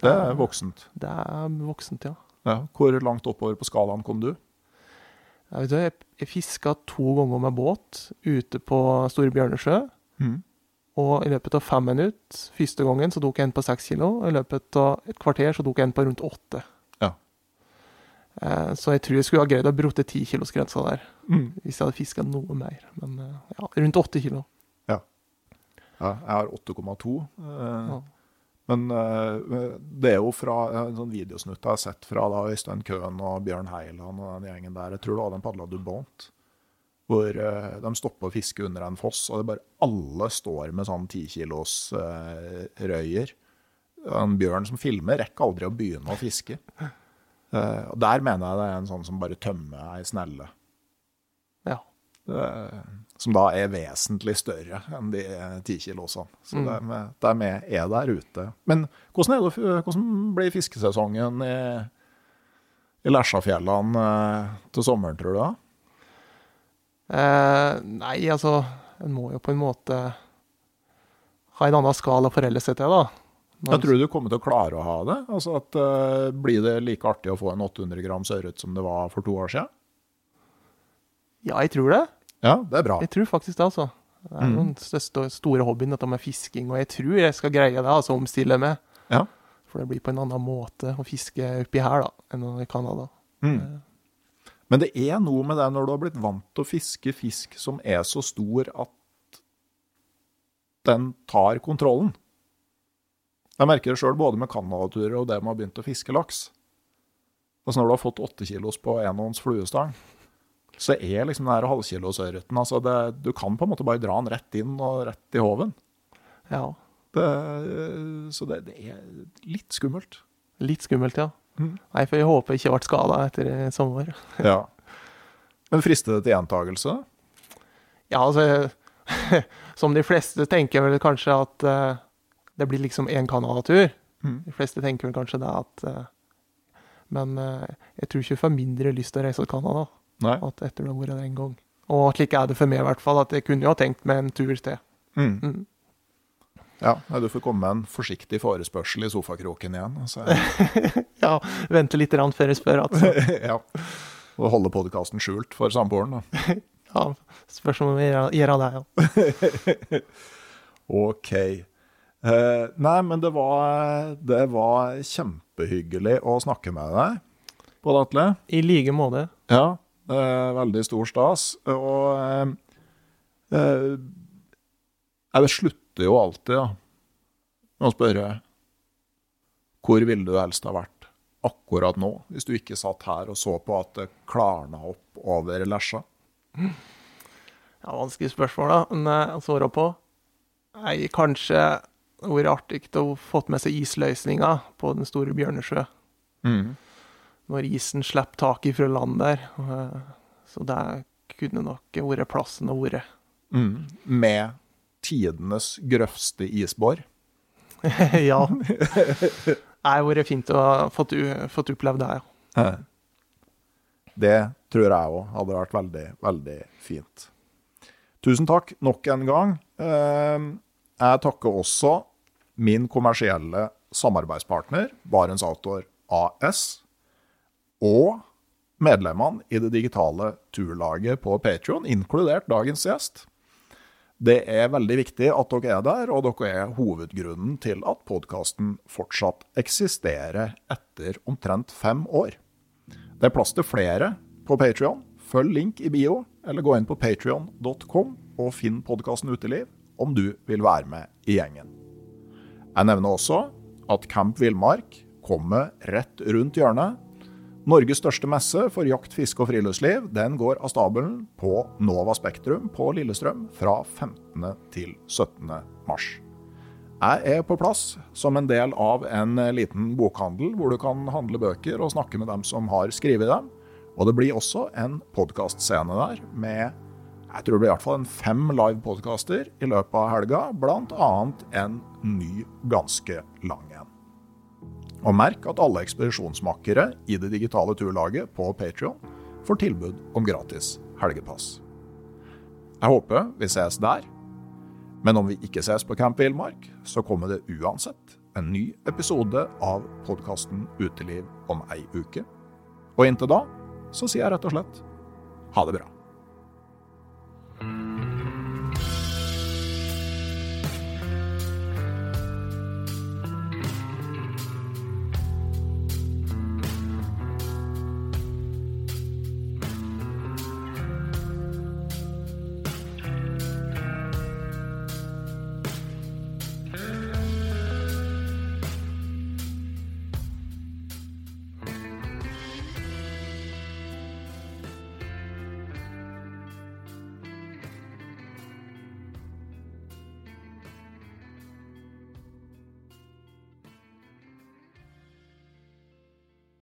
Speaker 1: Det er voksent.
Speaker 2: Det er voksent, ja.
Speaker 1: Ja. Hvor langt oppover på skalaen kom du?
Speaker 2: Jeg, vet du, jeg, jeg fiska to ganger med båt ute på Store Bjørnesjø.
Speaker 1: Mm.
Speaker 2: Og i løpet av fem minutter første gangen så tok jeg en på seks kilo. Og i løpet av et kvarter så tok jeg en på rundt åtte.
Speaker 1: Ja.
Speaker 2: Eh, så jeg tror jeg skulle ha greid å brote tikilosgrensa der.
Speaker 1: Mm.
Speaker 2: Hvis jeg hadde fiska noe mer. Men eh, ja, rundt åtte kilo.
Speaker 1: Ja, jeg har 8,2. eh,
Speaker 2: Ja.
Speaker 1: Men det er jo fra en sånn videosnutt jeg har sett fra da Øystein Køhn og Bjørn Heiland og den gjengen der. Jeg tror det var den padla Dubont. Hvor eh, de stopper å fiske under en foss, og det bare alle står med sånn 10 kilos eh. En bjørn som filmer, rekker aldri å begynne å fiske. Eh, og Der mener jeg det er en sånn som bare tømmer ei snelle.
Speaker 2: Ja.
Speaker 1: Eh, som da er vesentlig større enn de ti kilosene. Så
Speaker 2: Mm.
Speaker 1: dermed, dermed er er der ute. Men hvordan, er det, hvordan blir fiskesesongen i, i Lesjafjellene eh, til sommeren, tror du?
Speaker 2: Eh, nei, altså En må jo på en måte ha en annen skala å forholde seg til, da.
Speaker 1: Jeg tror du kommer til å klare å ha det. Altså at uh, Blir det like artig å få en 800 grams ørret som det var for to år siden?
Speaker 2: Ja, jeg tror det.
Speaker 1: Ja, det er bra.
Speaker 2: Jeg tror faktisk det, altså. Det er
Speaker 1: Mm.
Speaker 2: den største, store hobbyen, dette med fisking, og jeg tror jeg skal greie det, altså omstille meg.
Speaker 1: Ja.
Speaker 2: For det blir på en annen måte å fiske oppi her, da, enn i Canada.
Speaker 1: Mm. Men det er noe med det når du har blitt vant til å fiske fisk som er så stor at den tar kontrollen. Jeg merker det sjøl både med canadaturer og det med å ha begynt å fiske laks. Altså Når du har fått åtte kilos på enhånds fluestang, så er liksom den halvkilosørreten altså det, Du kan på en måte bare dra den rett inn og rett i håven.
Speaker 2: Ja.
Speaker 1: Det, så det, det er litt skummelt.
Speaker 2: Litt skummelt, ja.
Speaker 1: Mm.
Speaker 2: Nei, for jeg håper jeg ikke ble skada etter sommer.
Speaker 1: Ja. Men frister det til gjentagelse?
Speaker 2: Ja, altså Som de fleste tenker vel kanskje at eh, det blir liksom én Canada-tur.
Speaker 1: Mm.
Speaker 2: De fleste tenker vel kanskje det at eh, Men eh, jeg tror ikke jeg får mindre lyst til å reise til Canada at etter du har vært der en gang. Og slik er det for meg i hvert fall, at jeg kunne jo ha tenkt meg en tur til.
Speaker 1: Mm.
Speaker 2: Mm.
Speaker 1: Ja, du får komme med en forsiktig forespørsel i sofakroken igjen. Altså.
Speaker 2: Ja, vente litt grann før jeg spør, altså.
Speaker 1: ja. Og holde podkasten skjult for samboeren. da.
Speaker 2: Ja, spørs om vi gjør det, ja.
Speaker 1: Ok. Eh, nei, men det var, det var kjempehyggelig å snakke med deg, Pål Atle.
Speaker 2: I like måte.
Speaker 1: Ja, eh, veldig stor stas. Og eh, jeg slutter jo alltid da, med å spørre hvor ville du helst ha vært akkurat nå, hvis du ikke satt her og så på at det klarna opp over Lesja?
Speaker 2: Ja, vanskelig spørsmål, da. Men jeg svarer på Nei, kanskje det vært artig å fått med seg isløsninga på den store Bjørnesjø.
Speaker 1: Mm.
Speaker 2: Når isen slipper taket fra land der. Så det kunne nok vært plassen å være.
Speaker 1: Mm. Med tidenes grøvste isbår?
Speaker 2: ja. Det hadde vært fint å ha fått, opplevd det, ja.
Speaker 1: Det tror jeg òg hadde vært veldig, veldig fint. Tusen takk nok en gang. Eh, Jeg takker også min kommersielle samarbeidspartner, Barents Outdoor AS, og medlemmene i det digitale turlaget på Patreon, inkludert dagens gjest. Det er veldig viktig at dere er der, og dere er hovedgrunnen til at podkasten fortsatt eksisterer etter omtrent fem år. Det er plass til flere på Patreon. Følg link i bio, eller gå inn på patrion.com og finn podkasten Uteliv om du vil være med i gjengen. Jeg nevner også at Camp Villmark kommer rett rundt hjørnet. Norges største messe for jakt, fiske og friluftsliv den går av stabelen på Nova Spektrum på Lillestrøm fra 15. til 17. mars. Jeg er på plass som en del av en liten bokhandel, hvor du kan handle bøker og snakke med dem som har skrevet dem. Og det blir også en podkastscene der med jeg tror det blir i hvert fall en fem live-podkaster i løpet av helga, bl.a. en ny, ganske lang en. Og merk at alle ekspedisjonsmakkere i det digitale turlaget på Patrion får tilbud om gratis helgepass. Jeg håper vi ses der. Men om vi ikke ses på Camp Villmark, så kommer det uansett en ny episode av podkasten Uteliv om ei uke. Og inntil da så sier jeg rett og slett ha det bra.